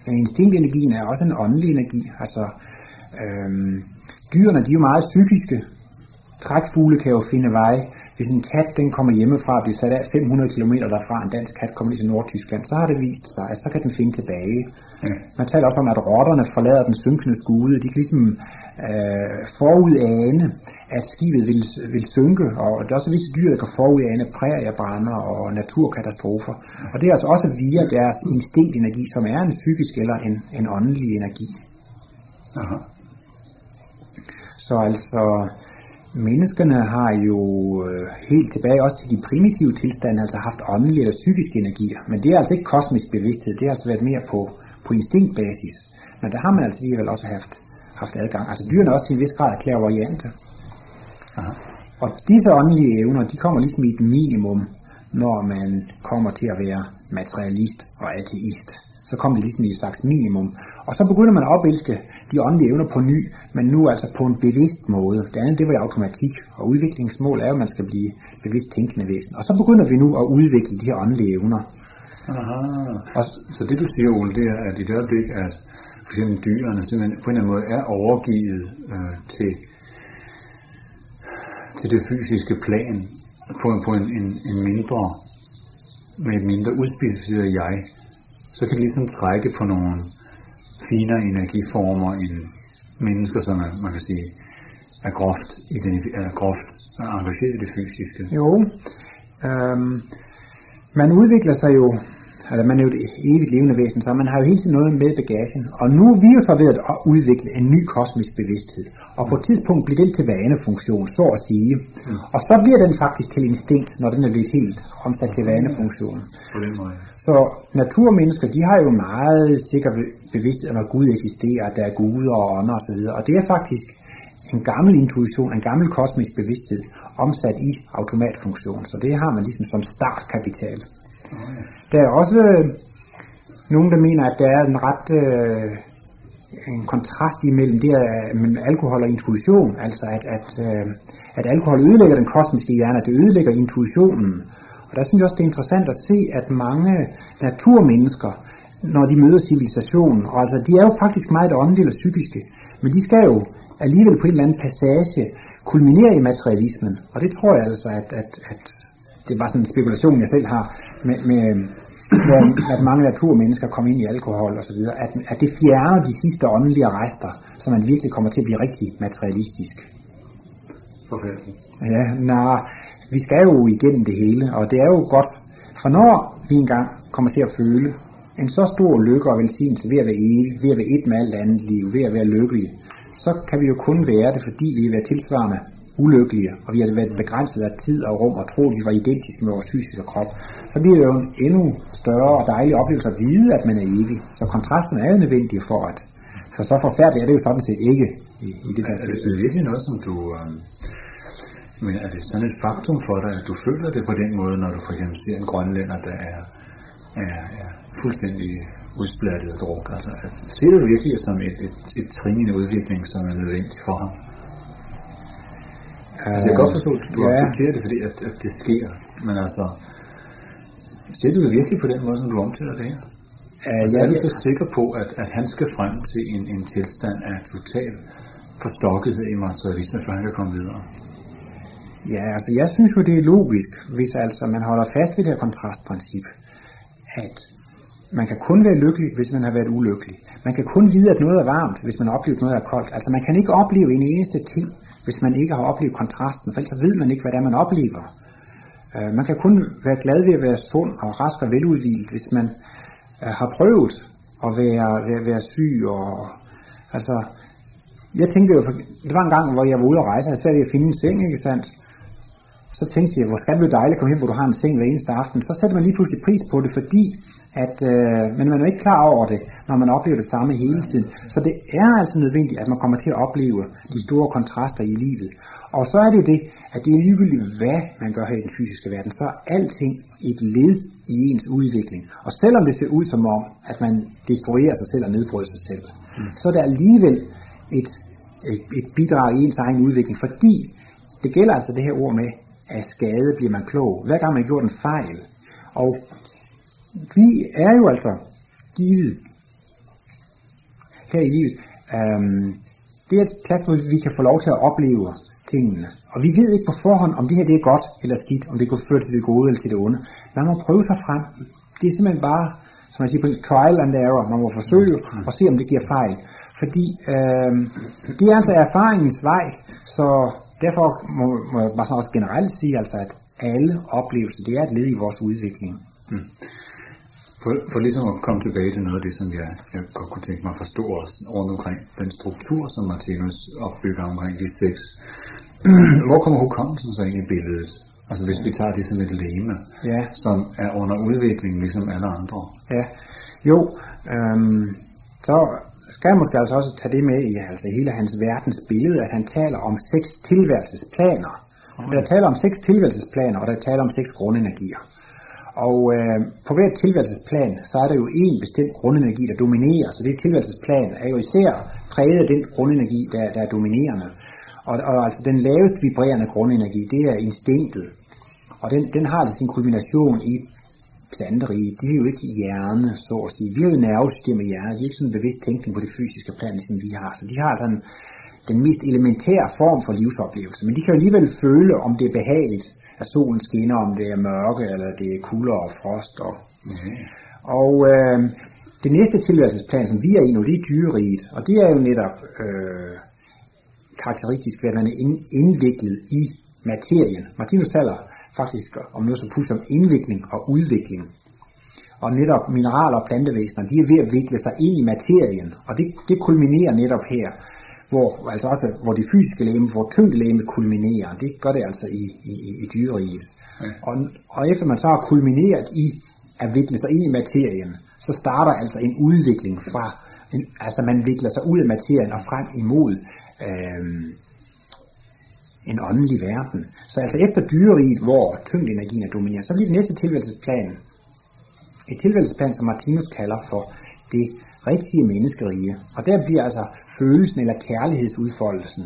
Men instinktenergien er også en åndelig energi. Altså, øhm, dyrene de er jo meget psykiske. Trækfugle kan jo finde vej. Hvis en kat den kommer hjemmefra og bliver sat af 500 km derfra, en dansk kat kommer lige til Nordtyskland, så har det vist sig, at så kan den finde tilbage. Ja. Man taler også om, at rotterne forlader den synkende skude. De kan ligesom øh, forudane, at skibet vil, vil synke, og der er også visse dyr, der kan forudane præriebrander og naturkatastrofer. Og det er altså også via deres instinktenergi, som er en psykisk eller en, en åndelig energi. Aha. Så altså, menneskerne har jo øh, helt tilbage også til de primitive tilstande, altså haft åndelige eller psykiske energier. Men det er altså ikke kosmisk bevidsthed, det har altså været mere på, på instinktbasis. Men der har man altså alligevel også haft, haft adgang. Altså dyrene er også til en vis grad klærvoyante. Aha. Og disse åndelige evner, de kommer ligesom i et minimum, når man kommer til at være materialist og ateist. Så kommer det ligesom i et slags minimum. Og så begynder man at opelske de åndelige evner på ny, men nu altså på en bevidst måde. Det andet, det var i automatik, og udviklingsmål er jo, at man skal blive bevidst tænkende væsen. Og så begynder vi nu at udvikle de her åndelige evner. Aha. Og så, det du siger, Ole, det er, at i det øjeblik, at eksempel dyrene simpelthen på en eller anden måde er overgivet øh, til, til det fysiske plan på, en, på en, en, en mindre, med et mindre udspecificeret jeg, så kan det ligesom trække på nogle finere energiformer end mennesker, som er, man kan sige, er groft, identif- er groft engageret i det fysiske. Jo, øhm, man udvikler sig jo, altså man er jo et evigt levende væsen, så man har jo hele tiden noget med bagagen. Og nu er vi jo så ved at udvikle en ny kosmisk bevidsthed. Og på et tidspunkt bliver den til vanefunktion, så at sige. Mm. Og så bliver den faktisk til instinkt, når den er blevet helt omsat til vanefunktion. Så naturmennesker, de har jo meget sikker bevidsthed om, at Gud eksisterer, at der er guder og ånder osv. Og det er faktisk en gammel intuition, en gammel kosmisk bevidsthed, omsat i automatfunktion. Så det har man ligesom som startkapital. Der er også øh, nogen, der mener, at der er en ret øh, en kontrast imellem det at, mellem alkohol og intuition. Altså at, at, øh, at alkohol ødelægger den kosmiske hjerne, at det ødelægger intuitionen. Og der synes jeg også, det er interessant at se, at mange naturmennesker, når de møder civilisationen, og altså de er jo faktisk meget åndelige og psykiske, men de skal jo alligevel på en eller anden passage kulminere i materialismen. Og det tror jeg altså, at, at, at det var sådan en spekulation, jeg selv har, med, med hvor, at mange naturmennesker kommer ind i alkohol og så videre, at, at det fjerner de sidste åndelige rester, så man virkelig kommer til at blive rigtig materialistisk. Forfærdeligt. Ja, nej, vi skal jo igennem det hele, og det er jo godt, for når vi engang kommer til at føle en så stor lykke og velsignelse ved at være evig, ved at være et med alt andet liv, ved at være lykkelige, så kan vi jo kun være det, fordi vi er tilsvarende ulykkelige, og vi har været begrænset af tid og rum og tro, at vi var identiske med vores fysiske krop, så bliver det jo en endnu større og dejlig oplevelse at vide, at man er evig. Så kontrasten er jo nødvendig for at... Så så forfærdeligt er det jo sådan set ikke i, i det der Er det virkelig noget, som du... Øh, men er det sådan et faktum for dig, at du føler det på den måde, når du for eksempel ser en grønlænder, der er, er, er fuldstændig udsplattet og druk? Altså, ser du det virkelig som et, et, et trin i en udvikling, som er nødvendig for ham? Altså, jeg kan godt forstå, at du ja. accepterer det, fordi at, at det sker. Men altså, ser du det virkelig på den måde, som du omtaler det her? Uh, altså, er du så sikker på, at, at han skal frem til en, en tilstand af total forstokkethed i materialisme, før han kan komme videre? Ja, altså jeg synes jo, det er logisk, hvis altså man holder fast ved det her kontrastprincip, at man kan kun være lykkelig, hvis man har været ulykkelig. Man kan kun vide, at noget er varmt, hvis man har oplevet noget, der er koldt. Altså man kan ikke opleve en eneste ting, hvis man ikke har oplevet kontrasten, for ellers ved man ikke, hvad det er, man oplever. Øh, man kan kun være glad ved at være sund og rask og veludvilet, hvis man øh, har prøvet at være, være, være syg. Og, altså, jeg tænkte jo, det var en gang, hvor jeg var ude at rejse, og jeg ved at finde en seng, ikke sandt? Så tænkte jeg, hvor skal det blive dejligt at komme hjem, hvor du har en seng hver eneste aften. Så satte man lige pludselig pris på det, fordi at, øh, men man er ikke klar over det, når man oplever det samme hele tiden. Så det er altså nødvendigt, at man kommer til at opleve de store kontraster i livet. Og så er det jo det, at det er ligegyldigt, hvad man gør her i den fysiske verden, så er alting et led i ens udvikling. Og selvom det ser ud som om, at man destruerer sig selv og nedbryder sig selv, mm. så er det alligevel et, et, et bidrag i ens egen udvikling, fordi det gælder altså det her ord med, af skade bliver man klog. Hver gang man gjort en fejl. Og vi er jo altså givet her i livet. Um, det er et plads, hvor vi kan få lov til at opleve tingene. Og vi ved ikke på forhånd, om det her det er godt eller skidt, om det kan føre til det gode eller til det onde. Man må prøve sig frem. Det er simpelthen bare, som man siger på trial and error. Man må forsøge mm. at se, om det giver fejl. Fordi øh, det er altså erfaringens vej, så derfor må, må jeg bare også generelt sige, altså, at alle oplevelser, det er et led i vores udvikling. Mm. For, for ligesom at komme tilbage til noget af det, som jeg, jeg godt kunne tænke mig at forstå også rundt omkring den struktur, som Martinus opbygger omkring de seks. Hvor kommer hukommelsen så ind i billedet? Altså hvis vi tager det som et leme, ja. som er under udvikling ligesom alle andre. Ja, jo, øhm, så skal jeg måske altså også tage det med i altså hele hans verdens billede, at han taler om seks tilværelsesplaner. Okay. Der taler om seks tilværelsesplaner, og der taler om seks grundenergier. Og øh, på hvert tilværelsesplan, så er der jo en bestemt grundenergi, der dominerer. Så det tilværelsesplan er jo især præget af den grundenergi, der, der er dominerende. Og, og altså den lavest vibrerende grundenergi, det er instinktet. Og den, den har altså sin kulmination i planteriget. Det er jo ikke hjerne, så at sige. Vi har jo nervesystem i hjernen. De er ikke sådan en bevidst tænkning på det fysiske plan, som vi har. Så de har sådan den mest elementære form for livsoplevelse. Men de kan jo alligevel føle, om det er behageligt at solen skinner, om det er mørke, eller det er kulder og frost. Og, mm. og øh, det næste tilværelsesplan, som vi er i nu, det er dyreriget, og det er jo netop øh, karakteristisk ved, at man er indviklet i materien. Martinus taler faktisk om noget så som indvikling og udvikling. Og netop mineraler og plantevæsener, de er ved at vikle sig ind i materien, og det, det kulminerer netop her hvor, altså også, hvor det fysiske læme, hvor tyngdelæme kulminerer, det gør det altså i, i, i dyreriget. Ja. Og, og efter man så har kulmineret i at vikle sig ind i materien, så starter altså en udvikling fra, en, altså man vikler sig ud af materien og frem imod øhm, en åndelig verden. Så altså efter dyreriget, hvor tyngdenergien er dominerende, så bliver det næste tilværelsesplan et tilværelsesplan, som Martinus kalder for det rigtige menneskerige. Og der bliver altså følelsen eller kærlighedsudfoldelsen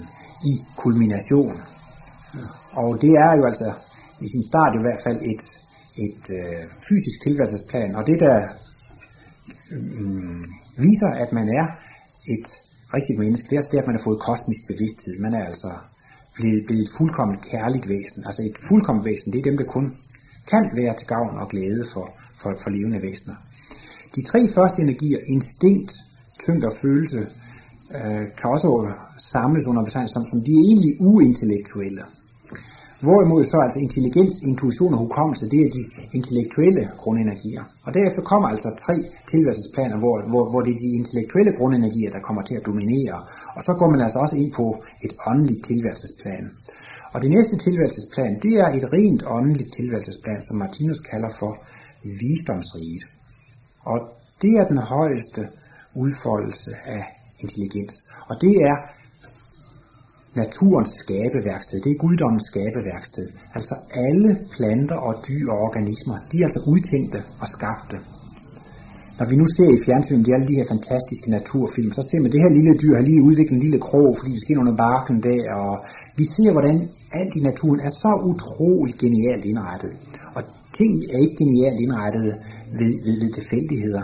i kulmination. Og det er jo altså i sin start i hvert fald et, et øh, fysisk tilværelsesplan, og det der øh, viser, at man er et rigtigt menneske, det er altså det, at man har fået kosmisk bevidsthed. Man er altså blevet, blevet et fuldkommen kærligt væsen. Altså et fuldkommen væsen, det er dem, der kun kan være til gavn og glæde for, for, for levende væsener. De tre første energier, instinkt, tyngde og følelse, øh, kan også samles under betegnelsen som, som de egentlig uintellektuelle. Hvorimod så altså intelligens, intuition og hukommelse, det er de intellektuelle grundenergier. Og derefter kommer altså tre tilværelsesplaner, hvor, hvor, hvor det er de intellektuelle grundenergier, der kommer til at dominere. Og så går man altså også ind på et åndeligt tilværelsesplan. Og det næste tilværelsesplan, det er et rent åndeligt tilværelsesplan, som Martinus kalder for visdomsriget. Og det er den højeste udfoldelse af intelligens. Og det er naturens skabeværksted. Det er guddommens skabeværksted. Altså alle planter og dyr og organismer, de er altså udtænkte og skabte. Når vi nu ser i fjernsynet de alle de her fantastiske naturfilm, så ser man, at det her lille dyr har lige udviklet en lille krog, fordi det sker under barken der, og vi ser, hvordan alt i naturen er så utrolig genialt indrettet. Og ting er ikke genialt indrettet ved, ved, ved tilfældigheder.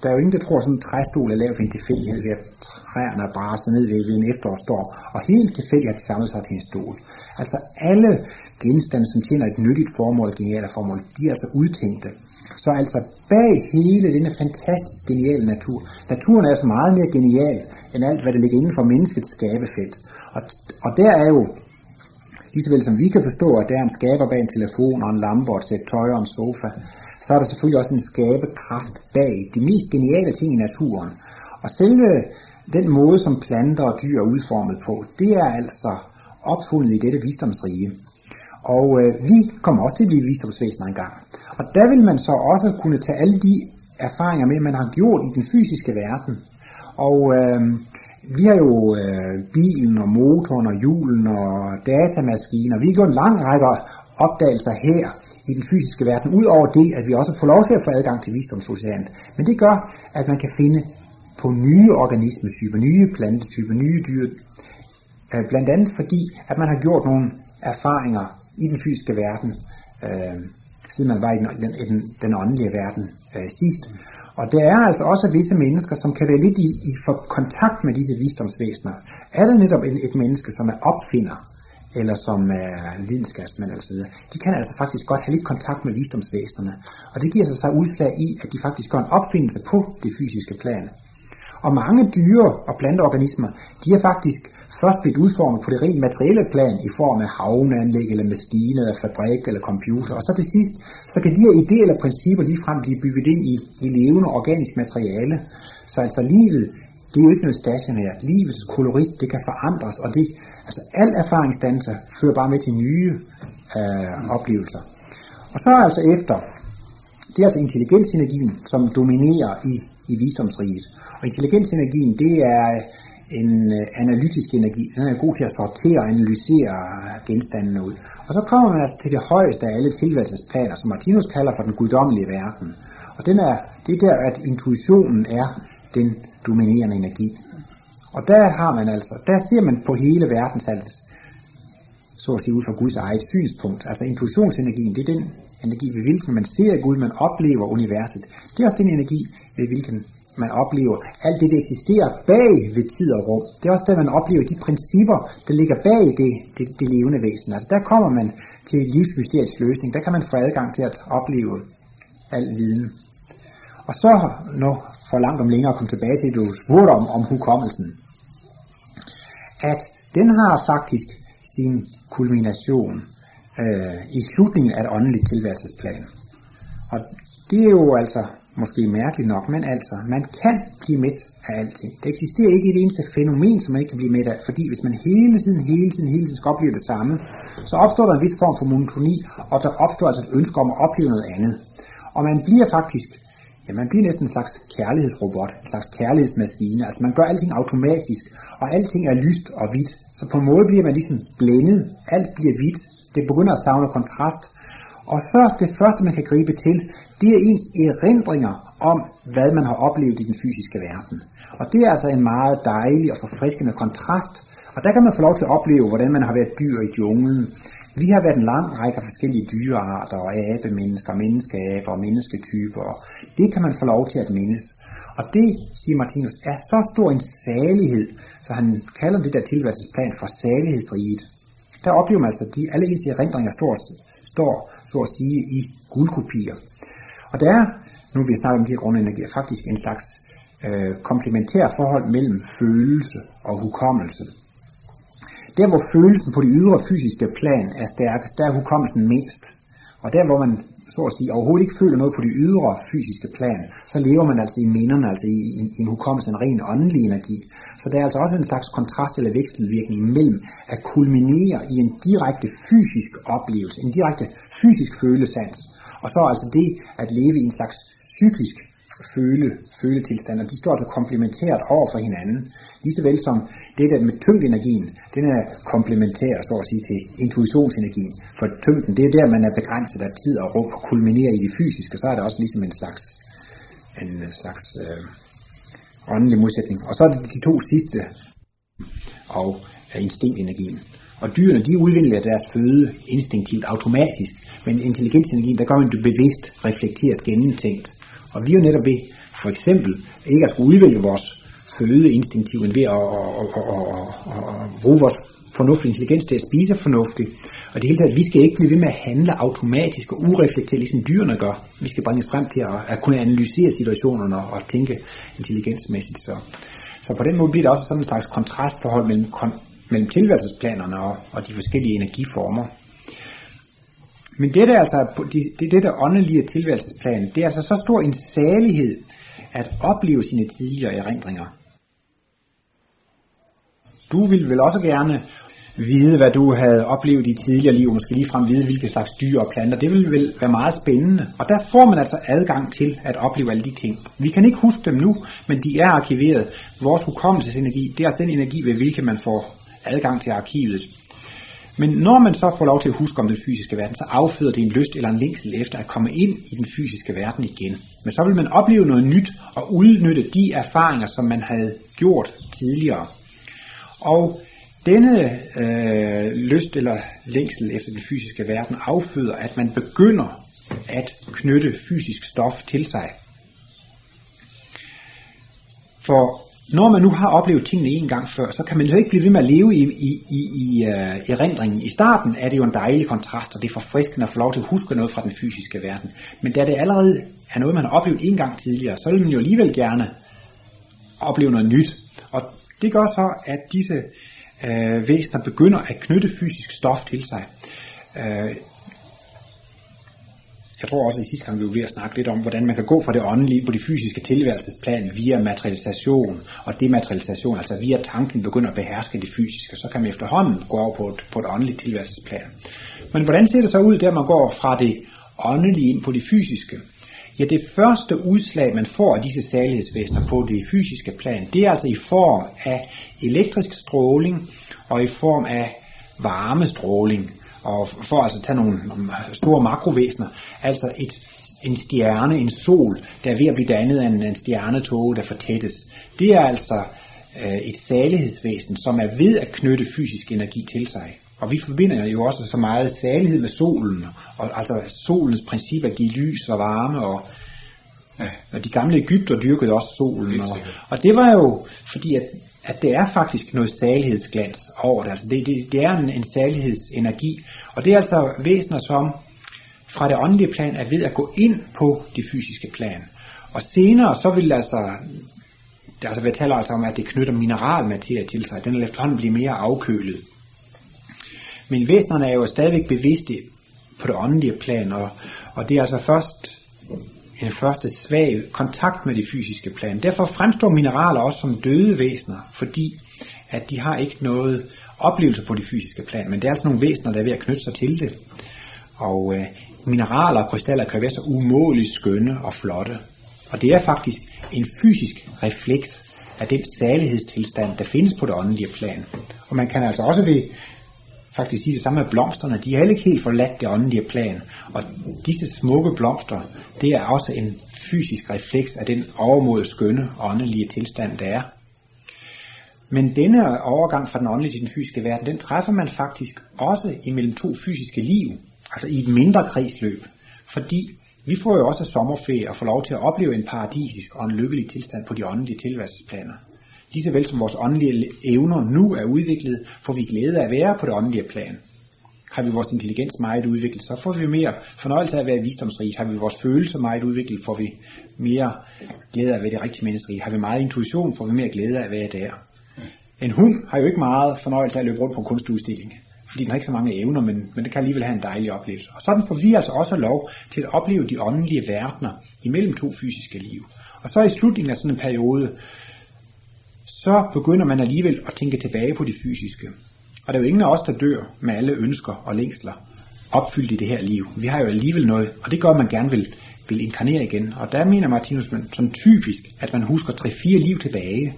Der er jo ingen, der tror, at sådan en træstol er lavet for en tilfældighed ved at træerne er braset ned ved, en efterårsstorm. Og helt tilfældigt har de samlet sig til en stol. Altså alle genstande, som tjener et nyttigt formål, geniale genialt formål, de er altså udtænkte. Så altså bag hele denne fantastisk geniale natur, naturen er altså meget mere genial end alt, hvad der ligger inden for menneskets skabefelt. Og, og der er jo, Ligesåvel vel som vi kan forstå, at der er en skaber bag en telefon og en lampe og et sæt tøj og en sofa, så er der selvfølgelig også en skabekraft bag de mest geniale ting i naturen. Og selve den måde, som planter og dyr er udformet på, det er altså opfundet i dette visdomsrige. Og øh, vi kommer også til at blive visdomsvæsener engang. Og der vil man så også kunne tage alle de erfaringer med, man har gjort i den fysiske verden. Og øh, vi har jo øh, bilen og motoren og hjulen og datamaskiner. Vi har gjort en lang række opdagelser her i den fysiske verden, udover det, at vi også får lov til at få adgang til visdomsoceanet. Men det gør, at man kan finde på nye organismetyper, nye plantetyper, nye dyr, øh, blandt andet fordi, at man har gjort nogle erfaringer i den fysiske verden, øh, siden man var i den, den, den åndelige verden øh, sidst. Og der er altså også visse mennesker, som kan være lidt i, i for kontakt med disse visdomsvæsener. Er det netop et, et menneske, som er opfinder, eller som er videnskabsmænd eller så videre, de kan altså faktisk godt have lidt kontakt med visdomsvæsenerne. Og det giver sig så udslag i, at de faktisk gør en opfindelse på det fysiske plan. Og mange dyre- og planteorganismer, de er faktisk først blive udformet på det rent materielle plan i form af havneanlæg eller maskiner eller fabrik eller computer. Og så til sidst, så kan de her idéer eller principper ligefrem blive bygget ind i, i levende organisk materiale. Så altså livet, det er jo ikke noget stationært. Livets kolorit, det kan forandres, og det, altså al erfaringsdanser fører bare med til nye øh, oplevelser. Og så er altså efter, det er altså intelligensenergien, som dominerer i, i visdomsriget. Og intelligensenergien, det er en øh, analytisk energi. Den er god til at sortere og analysere genstandene ud. Og så kommer man altså til det højeste af alle tilværelsesplaner, som Martinus kalder for den guddommelige verden. Og den er, det er der, at intuitionen er den dominerende energi. Og der har man altså, der ser man på hele verdens alt, så at sige ud fra Guds eget synspunkt. Altså intuitionsenergien, det er den energi, ved hvilken man ser Gud, man oplever universet. Det er også den energi, ved hvilken man oplever alt det, der eksisterer bag ved tid og rum. Det er også der, man oplever de principper, der ligger bag det, det, det levende væsen. Altså der kommer man til et løsning. Der kan man få adgang til at opleve al viden. Og så, nu for langt om længere at komme tilbage til, du spurgte om, om hukommelsen, at den har faktisk sin kulmination øh, i slutningen af et åndeligt tilværelsesplan. Og det er jo altså måske mærkeligt nok, men altså, man kan blive med af alting. Der eksisterer ikke et eneste fænomen, som man ikke kan blive med af, fordi hvis man hele tiden, hele tiden, hele tiden skal opleve det samme, så opstår der en vis form for monotoni, og der opstår altså et ønske om at opleve noget andet. Og man bliver faktisk, ja, man bliver næsten en slags kærlighedsrobot, en slags kærlighedsmaskine, altså man gør alting automatisk, og alting er lyst og hvidt, så på en måde bliver man ligesom blændet, alt bliver hvidt, det begynder at savne kontrast, og så det første, man kan gribe til, det er ens erindringer om, hvad man har oplevet i den fysiske verden. Og det er altså en meget dejlig og forfriskende kontrast. Og der kan man få lov til at opleve, hvordan man har været dyr i junglen, Vi har været en lang række af forskellige dyrearter og abemennesker, menneskeaber og mennesketyper. Det kan man få lov til at mindes. Og det, siger Martinus, er så stor en salighed, så han kalder det der tilværelsesplan for salighedsriget. Der oplever man altså, at de, alle ens erindringer står, står, så at sige, i guldkopier. Og der er, nu vi snakker om de her grundenergier, faktisk en slags øh, komplementær forhold mellem følelse og hukommelse. Der hvor følelsen på de ydre fysiske plan er stærkest, der er hukommelsen mindst. Og der hvor man så at sige overhovedet ikke føler noget på de ydre fysiske plan, så lever man altså i minderne, altså i, i, i en hukommelse, en ren åndelig energi. Så der er altså også en slags kontrast eller vekselvirkning mellem at kulminere i en direkte fysisk oplevelse, en direkte fysisk følesans, og så altså det at leve i en slags psykisk føle, føletilstand, og de står altså komplementært over for hinanden. Lige vel som det der med tyngdenergien, den er komplementær, så at sige, til intuitionsenergien. For tyngden, det er der, man er begrænset af tid og rum og kulminerer i det fysiske, så er det også ligesom en slags, en øh, slags øh, åndelig modsætning. Og så er det de to sidste, og øh, instinktenergien. Og dyrene, de udvikler deres føde instinktivt automatisk, men intelligensenergien, der gør man det bevidst, reflekteret, gennemtænkt. Og vi er jo netop ved, for eksempel, ikke at skulle udvælge vores føde instinktivt, ved at, at, at, at, at, at bruge vores fornuftige intelligens til at spise fornuftigt. Og det hele taget, vi skal ikke blive ved med at handle automatisk og ureflekteret, ligesom dyrene gør. Vi skal bringes frem til at, at kunne analysere situationerne og tænke intelligensmæssigt. Så, så på den måde bliver der også sådan en slags kontrastforhold mellem, mellem tilværelsesplanerne og, og de forskellige energiformer. Men det altså er altså, det, det, det der åndelige tilværelsesplan, det er altså så stor en salighed at opleve sine tidligere erindringer. Du vil vel også gerne vide, hvad du havde oplevet i tidligere liv, måske ligefrem vide, hvilke slags dyr og planter. Det vil vel være meget spændende. Og der får man altså adgang til at opleve alle de ting. Vi kan ikke huske dem nu, men de er arkiveret. Vores hukommelsesenergi, det er altså den energi, ved hvilken man får adgang til arkivet. Men når man så får lov til at huske om den fysiske verden, så afføder det en lyst eller en længsel efter at komme ind i den fysiske verden igen. Men så vil man opleve noget nyt og udnytte de erfaringer, som man havde gjort tidligere. Og denne øh, lyst eller længsel efter den fysiske verden afføder, at man begynder at knytte fysisk stof til sig. For når man nu har oplevet tingene en gang før, så kan man jo ikke blive ved med at leve i, i, i, i uh, erindringen. I starten er det jo en dejlig kontrast, og det er forfriskende at få lov til at huske noget fra den fysiske verden. Men da det allerede er noget, man har oplevet en gang tidligere, så vil man jo alligevel gerne opleve noget nyt. Og det gør så, at disse uh, væsener begynder at knytte fysisk stof til sig. Uh, jeg tror også, at i sidste gang vi var ved at snakke lidt om, hvordan man kan gå fra det åndelige på det fysiske tilværelsesplan via materialisation og dematerialisation, altså via tanken begynder at beherske det fysiske, så kan man efterhånden gå over på et, på et åndeligt tilværelsesplan. Men hvordan ser det så ud, der man går fra det åndelige ind på det fysiske? Ja, det første udslag, man får af disse særlighedsvæsener på det fysiske plan, det er altså i form af elektrisk stråling og i form af varmestråling og for altså at tage nogle, store makrovæsener, altså et, en stjerne, en sol, der er ved at blive dannet af en, en stjernetog, der fortættes. Det er altså øh, et salighedsvæsen, som er ved at knytte fysisk energi til sig. Og vi forbinder jo også så meget salighed med solen, og altså solens princip at give lys og varme, og, ja. og de gamle Ægypter dyrkede også solen. Og, og det var jo fordi, at at det er faktisk noget salighedsglans over det. Altså det, det, det er en, en salighedsenergi. Og det er altså væsener, som fra det åndelige plan er ved at gå ind på det fysiske plan. Og senere så vil altså, det altså vi taler altså om, at det knytter mineralmaterie til sig. Den vil efterhånden blive mere afkølet. Men væsenerne er jo stadigvæk bevidste på det åndelige plan, og, og det er altså først en første svag kontakt med det fysiske plan. Derfor fremstår mineraler også som døde væsener, fordi at de har ikke noget oplevelse på det fysiske plan, men det er altså nogle væsener, der er ved at knytte sig til det. Og øh, mineraler og krystaller kan være så umådeligt skønne og flotte. Og det er faktisk en fysisk refleks af den salighedstilstand, der findes på det åndelige plan. Og man kan altså også ved faktisk sige det samme med blomsterne. De har heller ikke helt forladt det åndelige plan. Og disse smukke blomster, det er også en fysisk refleks af den overmodet skønne åndelige tilstand, der er. Men denne overgang fra den åndelige til den fysiske verden, den træffer man faktisk også imellem to fysiske liv, altså i et mindre kredsløb. Fordi vi får jo også sommerferie og får lov til at opleve en paradisisk og en lykkelig tilstand på de åndelige tilværelsesplaner. Lige vel som vores åndelige evner nu er udviklet, får vi glæde af at være på det åndelige plan. Har vi vores intelligens meget udviklet, så får vi mere fornøjelse af at være visdomsrige. Har vi vores følelser meget udviklet, får vi mere glæde af at være det rigtige menneskerige. Har vi meget intuition, får vi mere glæde af at være der. En hund har jo ikke meget fornøjelse af at løbe rundt på en kunstudstilling, fordi den har ikke så mange evner, men, men det kan alligevel have en dejlig oplevelse. Og sådan får vi altså også lov til at opleve de åndelige verdener imellem to fysiske liv. Og så i slutningen af sådan en periode, så begynder man alligevel at tænke tilbage på det fysiske. Og der er jo ingen af os, der dør med alle ønsker og længsler opfyldt i det her liv. Vi har jo alligevel noget, og det gør, at man gerne vil, vil inkarnere igen. Og der mener Martinus som typisk, at man husker 3-4 liv tilbage.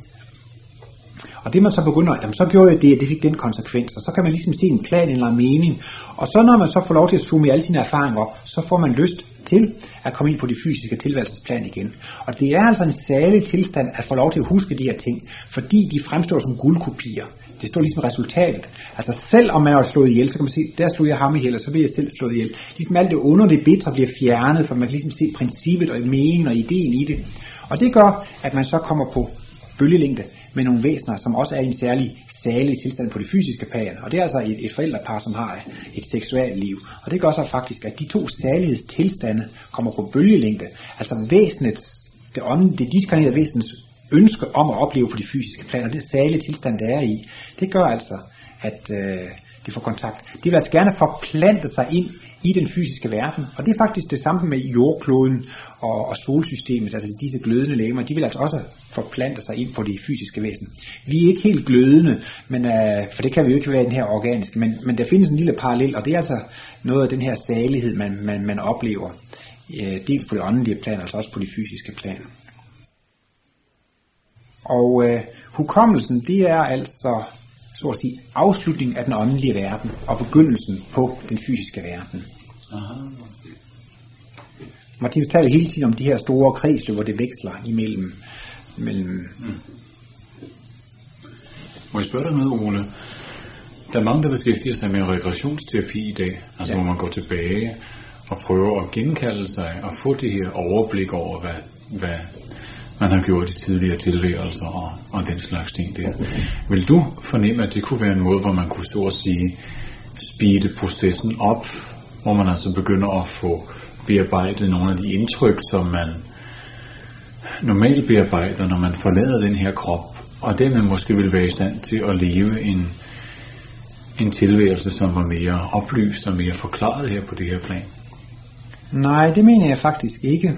Og det man så begynder, jamen så gjorde jeg det, og det fik den konsekvens, og så kan man ligesom se en plan eller en mening. Og så når man så får lov til at summe alle sine erfaringer op, så får man lyst til at komme ind på de fysiske tilværelsesplan igen. Og det er altså en særlig tilstand at få lov til at huske de her ting, fordi de fremstår som guldkopier. Det står ligesom resultatet. Altså selv om man har slået ihjel, så kan man se, der slog jeg ham ihjel, og så bliver jeg selv slået ihjel. Ligesom alt det under det bitre bliver fjernet, for man kan ligesom se princippet og meningen og ideen i det. Og det gør, at man så kommer på bølgelængde med nogle væsener, som også er i en særlig salig tilstand på det fysiske plan. Og det er altså et, et forældrepar, som har et seksuelt liv. Og det gør så faktisk, at de to salighedstilstande kommer på bølgelængde. Altså væsenets, det, ånd, det diskarnerede væsenets ønske om at opleve på de fysiske planer, det salige tilstand, det er i, det gør altså, at øh, de får kontakt. De vil altså gerne forplante sig ind i den fysiske verden. Og det er faktisk det samme med jordkloden og, og solsystemet, altså disse glødende legemer, de vil altså også forplante sig ind på det fysiske væsen. Vi er ikke helt glødende, men, øh, for det kan vi jo ikke være i den her organiske, men, men der findes en lille parallel, og det er altså noget af den her salighed, man, man, man oplever, øh, dels på det åndelige plan, altså også på det fysiske plan. Og øh, hukommelsen, det er altså så at sige, afslutningen af den åndelige verden og begyndelsen på den fysiske verden. Aha. Martinus taler hele tiden om de her store kredsløb, hvor det veksler imellem. Mellem mm. Må jeg spørge dig noget, Ole? Der er mange, der beskæftiger sig med regressionsterapi i dag, altså ja. hvor man går tilbage og prøver at genkalde sig og få det her overblik over, hvad, hvad man har gjort i tidligere tilværelser og, og den slags ting der. Vil du fornemme, at det kunne være en måde, hvor man kunne så at sige speede processen op, hvor man altså begynder at få bearbejdet nogle af de indtryk, som man normalt bearbejder, når man forlader den her krop, og dermed måske vil være i stand til at leve en, en tilværelse, som var mere oplyst og mere forklaret her på det her plan? Nej, det mener jeg faktisk ikke.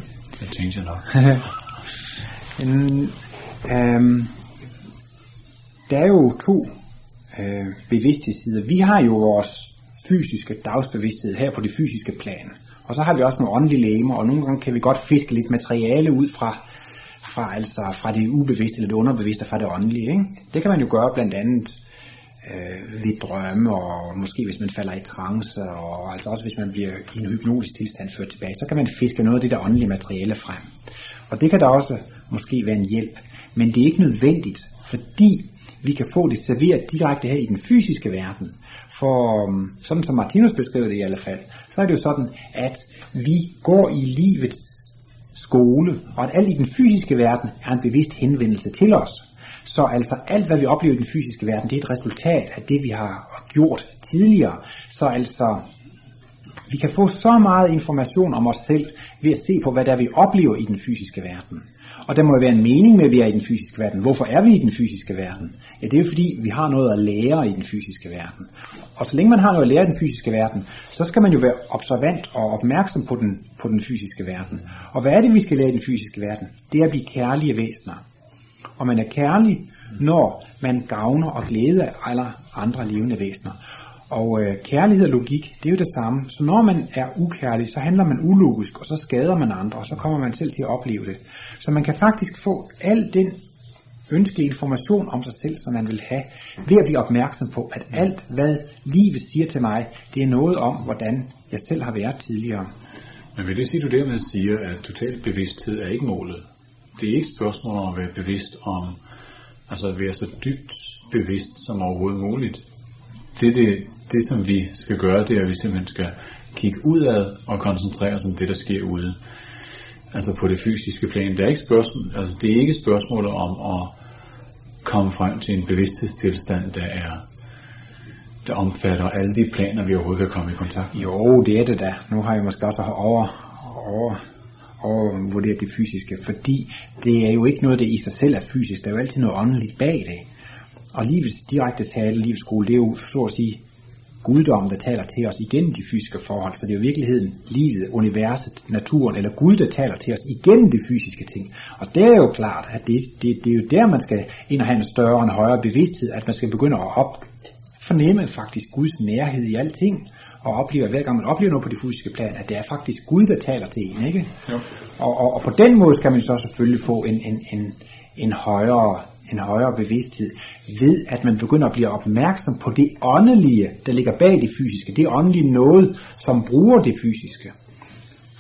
Det tænkte jeg nok. En, øhm, der er jo to øh, bevidsthedssider. Vi har jo vores fysiske dagsbevidsthed her på det fysiske plan. Og så har vi også nogle åndelige læmer, og nogle gange kan vi godt fiske lidt materiale ud fra, fra, altså fra det ubevidste eller det underbevidste fra det åndelige. Ikke? Det kan man jo gøre blandt andet øh, ved drømme, og måske hvis man falder i trance, og altså også hvis man bliver i en hypnotisk tilstand ført tilbage, så kan man fiske noget af det der åndelige materiale frem. Og det kan der også måske være en hjælp. Men det er ikke nødvendigt, fordi vi kan få det serveret direkte her i den fysiske verden. For øhm, sådan som Martinus beskriver det i alle fald, så er det jo sådan, at vi går i livets skole, og at alt i den fysiske verden er en bevidst henvendelse til os. Så altså alt, hvad vi oplever i den fysiske verden, det er et resultat af det, vi har gjort tidligere. Så altså, vi kan få så meget information om os selv ved at se på, hvad der vi oplever i den fysiske verden. Og der må jo være en mening med, at vi er i den fysiske verden. Hvorfor er vi i den fysiske verden? Ja, det er jo fordi, vi har noget at lære i den fysiske verden. Og så længe man har noget at lære i den fysiske verden, så skal man jo være observant og opmærksom på den, på den fysiske verden. Og hvad er det, vi skal lære i den fysiske verden? Det er at blive kærlige væsener. Og man er kærlig, når man gavner og glæder alle andre levende væsener. Og øh, kærlighed og logik, det er jo det samme. Så når man er ukærlig, så handler man ulogisk, og så skader man andre, og så kommer man selv til at opleve det. Så man kan faktisk få al den ønske information om sig selv, som man vil have, ved at blive opmærksom på, at alt, hvad livet siger til mig, det er noget om, hvordan jeg selv har været tidligere. Men vil det sige, at du dermed siger, at total bevidsthed er ikke målet? Det er ikke et spørgsmål om at være bevidst om Altså at være så dybt bevidst som overhovedet muligt. Det, det, det som vi skal gøre, det er, at vi simpelthen skal kigge udad og koncentrere os om det, der sker ude. Altså på det fysiske plan. Det er ikke spørgsmål, altså det er ikke spørgsmålet om at komme frem til en bevidsthedstilstand, der er der omfatter alle de planer, vi overhovedet kan komme i kontakt med. Jo, det er det da. Nu har jeg måske også over, over, overvurderet det fysiske, fordi det er jo ikke noget, der i sig selv er fysisk. Der er jo altid noget åndeligt bag det. Og livets direkte tale, livets skole, det er jo så at sige guddommen, der taler til os igennem de fysiske forhold. Så det er jo i virkeligheden livet, universet, naturen eller Gud, der taler til os igennem de fysiske ting. Og det er jo klart, at det, det, det er jo der, man skal ind og have en større og en højere bevidsthed, at man skal begynde at op, fornemme faktisk Guds nærhed i alting, og opleve, at hver gang man oplever noget på det fysiske plan, at det er faktisk Gud, der taler til en, ikke? Jo. Og, og, og på den måde skal man så selvfølgelig få en, en, en, en højere en højere bevidsthed, ved at man begynder at blive opmærksom på det åndelige, der ligger bag det fysiske. Det åndelige noget, som bruger det fysiske.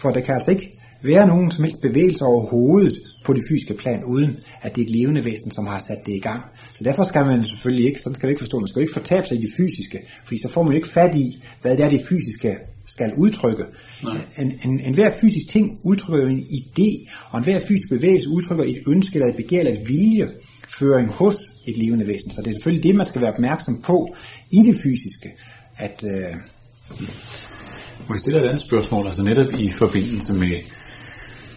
For der kan altså ikke være nogen som helst bevægelse overhovedet på det fysiske plan, uden at det er et levende væsen, som har sat det i gang. Så derfor skal man selvfølgelig ikke, sådan skal man ikke forstå, man skal ikke fortabe sig i det fysiske, fordi så får man ikke fat i, hvad det er, det fysiske skal udtrykke. En, en, en hver fysisk ting udtrykker en idé, og en hver fysisk bevægelse udtrykker et ønske eller et begær eller et vilje føring hos et levende væsen. Så det er selvfølgelig det, man skal være opmærksom på i det fysiske. At, øh... Må jeg stille et andet spørgsmål, altså netop i forbindelse med,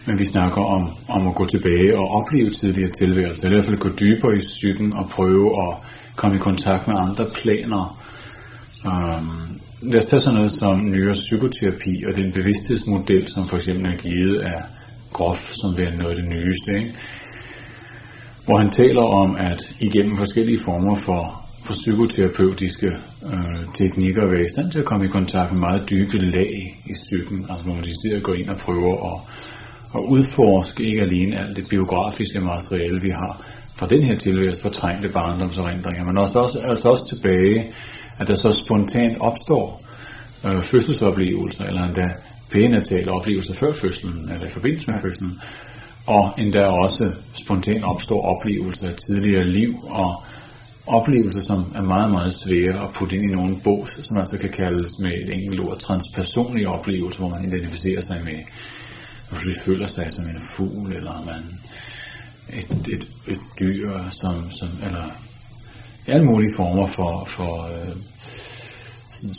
når vi snakker om, om at gå tilbage og opleve tidligere tilværelse, eller i hvert fald gå dybere i psyken og prøve at komme i kontakt med andre planer. Um, lad os tage sådan noget som nyere psykoterapi og den bevidsthedsmodel, som for eksempel er givet af Grof, som er noget af det nyeste. Ikke? Hvor han taler om, at igennem forskellige former for, for psykoterapeutiske øh, teknikker være i stand til at komme i kontakt med meget dybe lag i psyken, altså hvor man decideret går ind og prøver at, at udforske ikke alene alt det biografiske materiale, vi har fra den her tilværelse fortrængte barndomserindringer, men også, også, altså også tilbage, at der så spontant opstår øh, fødselsoplevelser, eller endda pænatale oplevelser før fødslen, eller i forbindelse med fødslen, og endda også spontant opstår oplevelser af tidligere liv, og oplevelser, som er meget, meget svære at putte ind i nogle bås, som altså kan kaldes med et enkelt ord transpersonlige oplevelser, hvor man identificerer sig med, man føler sig som en fugl, eller man et, et, et dyr, som, som, eller alle mulige former for, for øh,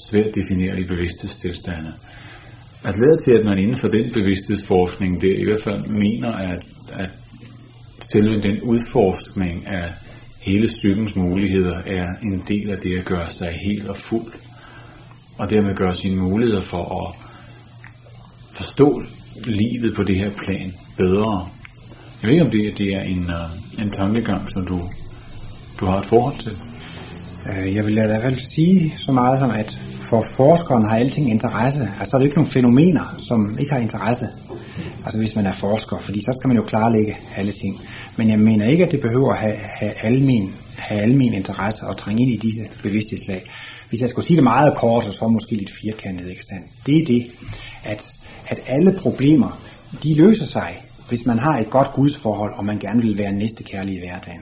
svært definerede bevidsthedstilstande at lade til, at man inden for den bevidsthedsforskning, det i hvert fald mener, at, at selve den udforskning af hele psykens muligheder er en del af det at gøre sig helt og fuld, og dermed gøre sine muligheder for at forstå livet på det her plan bedre. Jeg ved ikke, om det, det er en, uh, en tankegang, som du, du har et forhold til. Øh, jeg vil i hvert fald sige så meget som, at for forskeren har alting interesse. Altså er der ikke nogen fænomener, som ikke har interesse. Altså hvis man er forsker, fordi så skal man jo klarlægge alle ting. Men jeg mener ikke, at det behøver at have, have, almen, have almen interesse og trænge ind i disse bevidsthedslag. Hvis jeg skulle sige det meget kort, og så måske lidt firkantet, ikke sandt? Det er det, at, at alle problemer, de løser sig, hvis man har et godt gudsforhold, og man gerne vil være næstekærlig i hverdagen.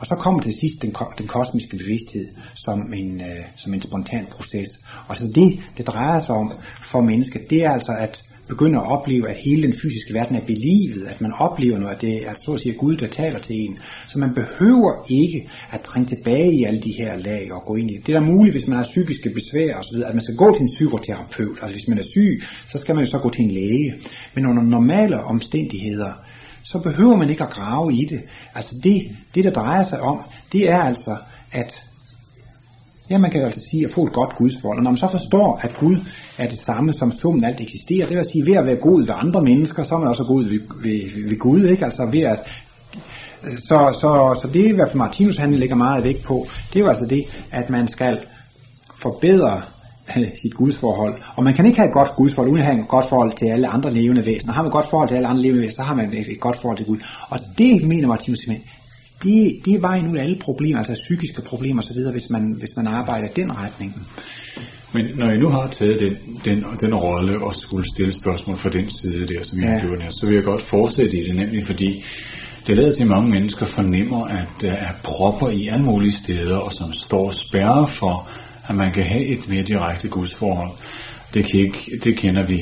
Og så kommer til sidst den, den kosmiske bevidsthed som en, øh, som en spontan proces. Og så det, det drejer sig om for mennesket, det er altså at begynde at opleve, at hele den fysiske verden er belivet, at man oplever noget, at det er så at sige Gud, der taler til en. Så man behøver ikke at trænge tilbage i alle de her lag og gå ind i det. Det er da muligt, hvis man har psykiske besvær osv., at man skal gå til en psykoterapeut. Altså hvis man er syg, så skal man jo så gå til en læge. Men under normale omstændigheder, så behøver man ikke at grave i det. Altså det, det der drejer sig om, det er altså, at Ja, man kan altså sige at få et godt gudsforhold. Og når man så forstår, at Gud er det samme som summen alt eksisterer, det vil sige, ved at være god ved andre mennesker, så er man også god ved, ved, ved Gud, ikke? Altså ved at så, så, så det er i hvert fald Martinus han lægger meget vægt på, det er jo altså det, at man skal forbedre sit gudsforhold. Og man kan ikke have et godt gudsforhold, uden at have et godt forhold til alle andre levende væsener. Har man et godt forhold til alle andre levende væsener, så har man et, et godt forhold til Gud. Og det mener Martinus simpelthen, det, det er vejen ud af alle problemer, altså psykiske problemer osv., hvis man, hvis man arbejder i den retning. Men når I nu har taget den, den, den rolle og skulle stille spørgsmål fra den side der, som I ja. har gjort her, så vil jeg godt fortsætte i det, nemlig fordi det lader til, at mange mennesker fornemmer, at der er propper i alle mulige steder, og som står spærre for, at man kan have et mere direkte gudsforhold. Det, kan ikke, det kender vi.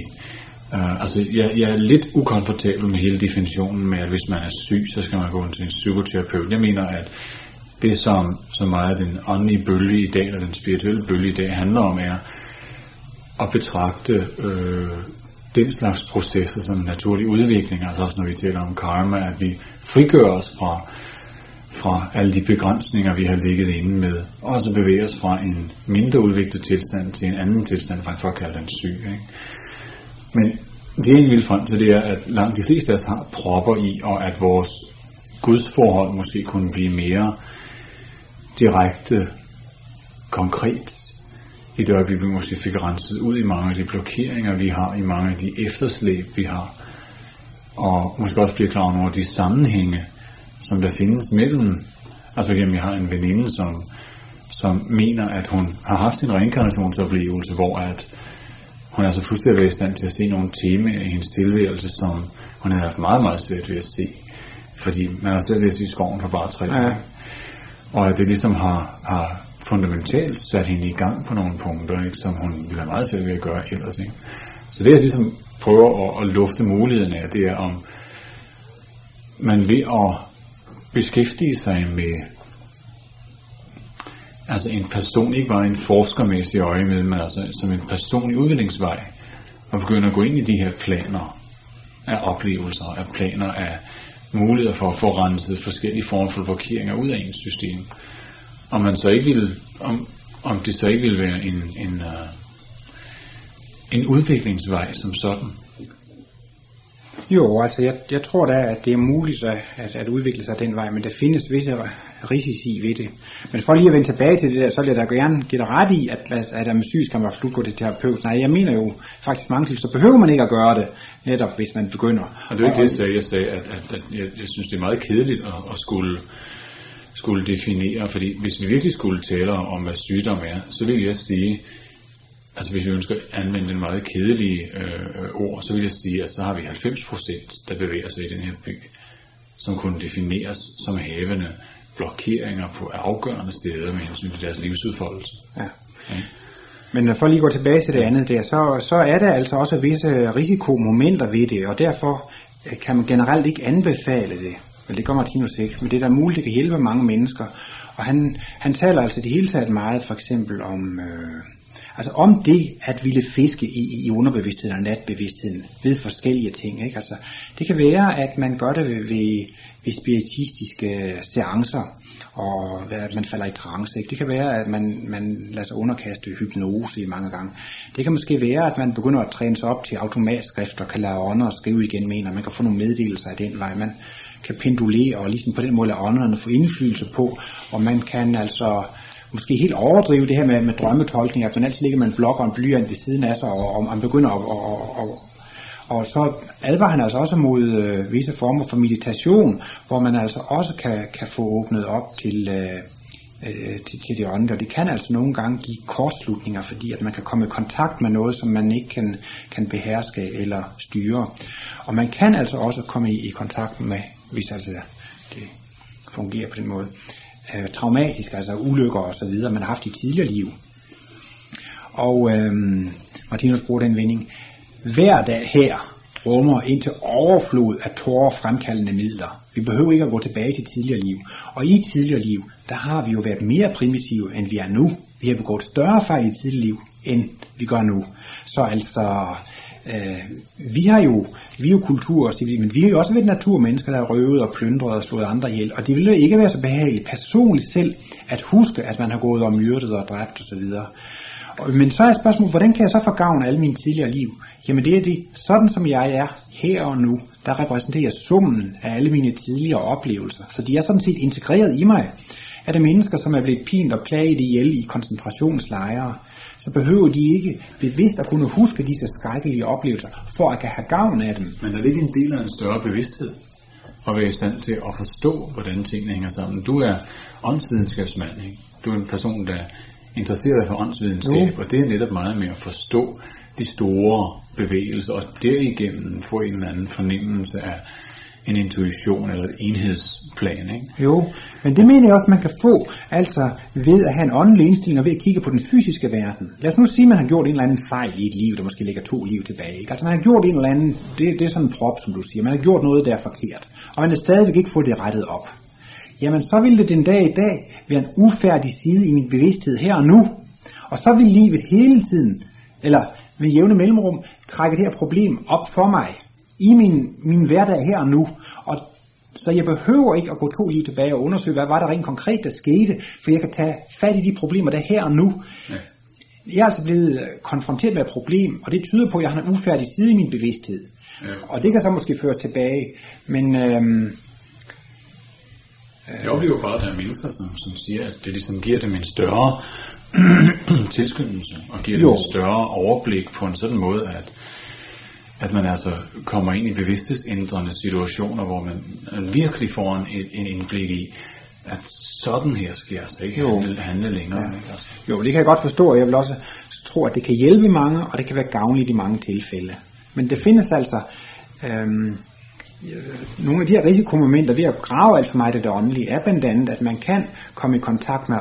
Uh, altså, jeg, jeg er lidt ukomfortabel med hele definitionen med, at hvis man er syg, så skal man gå til en psykoterapeut. Jeg mener, at det som så meget den åndelige bølge i dag, og den spirituelle bølge i dag handler om, er at betragte øh, den slags processer som naturlig udvikling, altså også når vi taler om karma, at vi frigør os fra, fra alle de begrænsninger, vi har ligget inde med, og så bevæge os fra en mindre udviklet tilstand til en anden tilstand, frem for at kalde den syg. Ikke? Men det jeg vil frem til, det er, at langt de fleste af os har propper i, og at vores gudsforhold måske kunne blive mere direkte konkret i det øjeblik, vi måske fik renset ud i mange af de blokeringer, vi har, i mange af de efterslæb, vi har, og måske også blive klar over de sammenhænge, som der findes mellem, altså jamen, jeg har en veninde, som, som mener, at hun har haft en reinkarnationsoplevelse, hvor at hun er så fuldstændig været i stand til at se nogle temaer i hendes tilværelse, som hun har haft meget, meget svært ved at se. Fordi man har selv læst i skoven for bare tre ja. Og at det ligesom har, har fundamentalt sat hende i gang på nogle punkter, ikke, som hun ville have meget svært ved at gøre ellers. Ikke? Så det jeg ligesom prøver at, at lufte muligheden af, det er om man ved at beskæftige sig med altså en person, ikke bare en forskermæssig øje med, men altså som en personlig udviklingsvej, og begynde at gå ind i de her planer af oplevelser, af planer af muligheder for at få renset forskellige former for blokeringer ud af ens system. Om man så ikke vil, om, om det så ikke vil være en, en, uh, en udviklingsvej som sådan. Jo, altså jeg, jeg tror da, at det er muligt at, at, at udvikle sig den vej, men der findes visse risici ved det. Men for lige at vende tilbage til det der, så vil jeg da gerne give dig ret i, at, at, at man syg, skal man absolut gå til terapeut. Nej, jeg mener jo faktisk mange til, så behøver man ikke at gøre det, netop hvis man begynder. Og det er ikke det, jeg sagde. Jeg sagde, at, at, at jeg, jeg synes, det er meget kedeligt at, at skulle skulle definere, fordi hvis vi virkelig skulle tale om, hvad sygdom er, så vil jeg sige, altså hvis vi ønsker at anvende en meget kedelige øh, ord, så vil jeg sige, at så har vi 90%, der bevæger sig i den her by, som kunne defineres som havende blokeringer på afgørende steder med hensyn til deres livsudfoldelse. Ja. ja. Men for lige at gå tilbage til det andet der, så, så er der altså også visse risikomomenter ved det, og derfor kan man generelt ikke anbefale det. Men det gør Martinus ikke. Men det er da muligt, det kan hjælpe mange mennesker. Og han, han taler altså det hele taget meget for eksempel om, øh, altså om det at ville fiske i, i underbevidstheden og natbevidstheden ved forskellige ting. Ikke? Altså, det kan være, at man gør det ved, ved, ved spiritistiske seancer, og at man falder i trance. Ikke? Det kan være, at man, man lader sig underkaste hypnose i mange gange. Det kan måske være, at man begynder at træne sig op til automatskrift og kan lade ånder og skrive igen med en, man kan få nogle meddelelser af den vej. Man, kan pendulere og ligesom på den måde lade ånderne få indflydelse på, og man kan altså måske helt overdrive det her med, med drømmetolkning, altså altid ligger man en blok og en blyant ved siden af sig, og, og man begynder at, og, og, og, og så advarer han altså også mod øh, visse former for meditation, hvor man altså også kan, kan få åbnet op til, øh, øh, til, til det åndelige. Og det kan altså nogle gange give kortslutninger, fordi at man kan komme i kontakt med noget, som man ikke kan, kan beherske eller styre. Og man kan altså også komme i, i kontakt med hvis altså det fungerer på den måde. Øh, traumatisk, altså ulykker og så videre, man har haft i tidligere liv. Og øh, Martinus bruger den vending. Hver dag her rummer ind til overflod af tårer fremkaldende midler. Vi behøver ikke at gå tilbage til tidligere liv. Og i tidligere liv, der har vi jo været mere primitive, end vi er nu. Vi har begået større fejl i tidligere liv, end vi gør nu. Så altså, Øh, vi har jo, vi er jo kultur, men vi har jo også været naturmennesker, der har røvet og plyndret og slået andre ihjel. Og det ville ikke være så behageligt personligt selv at huske, at man har gået og myrdet og dræbt osv. Men så er spørgsmålet, hvordan kan jeg så få gavn af alle mine tidligere liv? Jamen det er det, sådan som jeg er her og nu, der repræsenterer summen af alle mine tidligere oplevelser. Så de er sådan set integreret i mig. Er det mennesker, som er blevet pint og plaget ihjel i koncentrationslejre? Så behøver de ikke bevidst at kunne huske disse skrækkelige oplevelser, for at kan have gavn af dem. Men er det ikke en del af en større bevidsthed? At være i stand til at forstå, hvordan tingene hænger sammen. Du er åndsvidenskabsmand, ikke? Du er en person, der er interesseret for åndsvidenskab, jo. og det er netop meget med at forstå de store bevægelser, og derigennem få en eller anden fornemmelse af en intuition eller et enhedsplan, ikke? Jo, men det mener jeg også, man kan få, altså ved at have en åndelig indstilling og ved at kigge på den fysiske verden. Lad os nu sige, at man har gjort en eller anden fejl i et liv, der måske ligger to liv tilbage. Ikke? Altså man har gjort en eller anden, det, det er sådan en prop, som du siger, man har gjort noget, der er forkert, og man er stadigvæk ikke fået det rettet op. Jamen så ville det den dag i dag være en ufærdig side i min bevidsthed her og nu, og så vil livet hele tiden, eller ved jævne mellemrum, trække det her problem op for mig i min, min hverdag her og nu. Og så jeg behøver ikke at gå to liv tilbage og undersøge, hvad var der rent konkret, der skete, for jeg kan tage fat i de problemer, der er her og nu. Ja. Jeg er altså blevet konfronteret med et problem, og det tyder på, at jeg har en ufærdig side i min bevidsthed. Ja. Og det kan så måske føres tilbage, men... Øhm, jeg oplever bare, at der er mennesker, som, som siger, at det ligesom giver dem en større tilskyndelse, og giver jo. dem et større overblik på en sådan måde, at at man altså kommer ind i bevidsthedsændrende situationer, hvor man virkelig får en, en indblik i, at sådan her skal jeg altså ikke jo. handle, handle længere. Ja. Altså. Jo, det kan jeg godt forstå, og jeg vil også tro, at det kan hjælpe mange, og det kan være gavnligt i mange tilfælde. Men det findes altså øhm, nogle af de her risikomomenter ved at grave alt for meget af det åndelige, er blandt andet, at man kan komme i kontakt med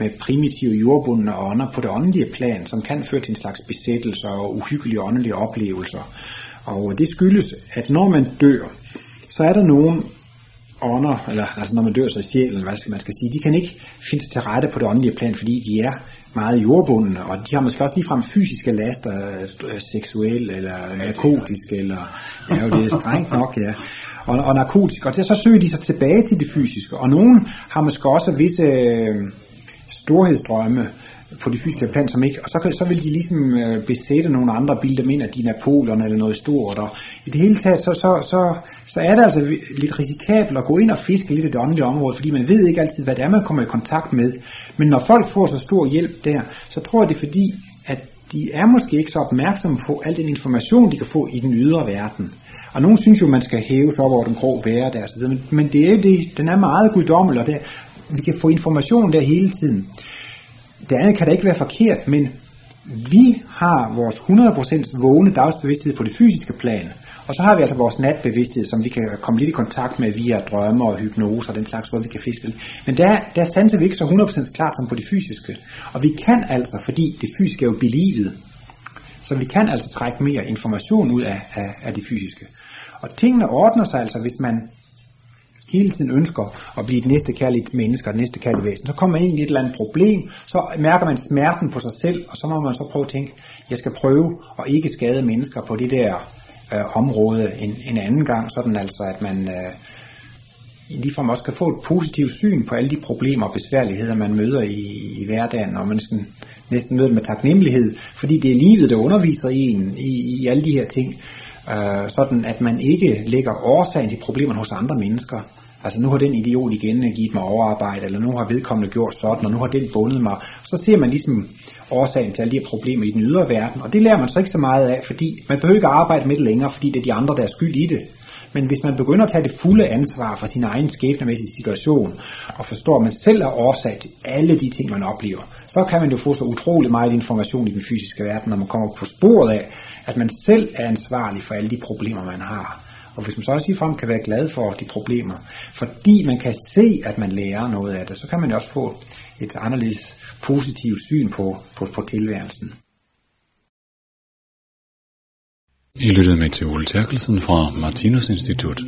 med primitive jordbundne ånder på det åndelige plan, som kan føre til en slags besættelser og uhyggelige åndelige oplevelser. Og det skyldes, at når man dør, så er der nogen ånder, eller altså når man dør, så er sjælen, hvad skal man skal sige, de kan ikke finde sig til rette på det åndelige plan, fordi de er meget jordbundne, og de har måske også ligefrem fysiske laster, øh, seksuel seksuelle eller narkotiske, eller ja, det er strengt nok, ja. Og, og narkotisk, og så søger de sig tilbage til det fysiske, og nogen har måske også visse øh, storhedsdrømme på de fysiske plan, som ikke, og så, så vil de ligesom øh, besætte nogle andre bilder ind af de Napoleon eller noget stort, og i det hele taget, så, så, så, så er det altså lidt risikabelt at gå ind og fiske lidt i det åndelige område, fordi man ved ikke altid, hvad det er, man kommer i kontakt med. Men når folk får så stor hjælp der, så tror jeg det er fordi, at de er måske ikke så opmærksomme på al den information, de kan få i den ydre verden. Og nogen synes jo, man skal hæve sig op over den grå hverdag, men, men det er det, den er meget guddommelig, og det, vi kan få information der hele tiden. Det andet kan da ikke være forkert, men vi har vores 100% vågne dagsbevidsthed på det fysiske plan, og så har vi altså vores natbevidsthed, som vi kan komme lidt i kontakt med via drømme og hypnose og den slags, hvor vi kan fiske. Men der, der sanser vi ikke så 100% klart som på det fysiske. Og vi kan altså, fordi det fysiske er jo belivet, så vi kan altså trække mere information ud af, af, af det fysiske. Og tingene ordner sig altså, hvis man hele tiden ønsker at blive et næste kærligt menneske og et næste kærligt væsen, så kommer man ind i et eller andet problem, så mærker man smerten på sig selv, og så må man så prøve at tænke, jeg skal prøve at ikke skade mennesker på det der øh, område en, en anden gang, sådan altså at man øh, ligefrem også kan få et positivt syn på alle de problemer og besværligheder, man møder i, i hverdagen, og man sådan næsten møder med taknemmelighed, fordi det er livet, der underviser en i, i alle de her ting, øh, sådan at man ikke lægger årsagen til problemerne hos andre mennesker, Altså nu har den idiot igen givet mig overarbejde, eller nu har vedkommende gjort sådan, og nu har den bundet mig. Så ser man ligesom årsagen til alle de her problemer i den ydre verden, og det lærer man så ikke så meget af, fordi man behøver ikke at arbejde med det længere, fordi det er de andre, der er skyld i det. Men hvis man begynder at tage det fulde ansvar for sin egen skæbnemæssige situation, og forstår, at man selv er årsag til alle de ting, man oplever, så kan man jo få så utrolig meget information i den fysiske verden, når man kommer på sporet af, at man selv er ansvarlig for alle de problemer, man har. Og hvis man så også frem kan være glad for de problemer, fordi man kan se, at man lærer noget af det, så kan man jo også få et anderledes positivt syn på, på, på tilværelsen. I lyttede med til Ole Terkelsen fra Martinus Institut.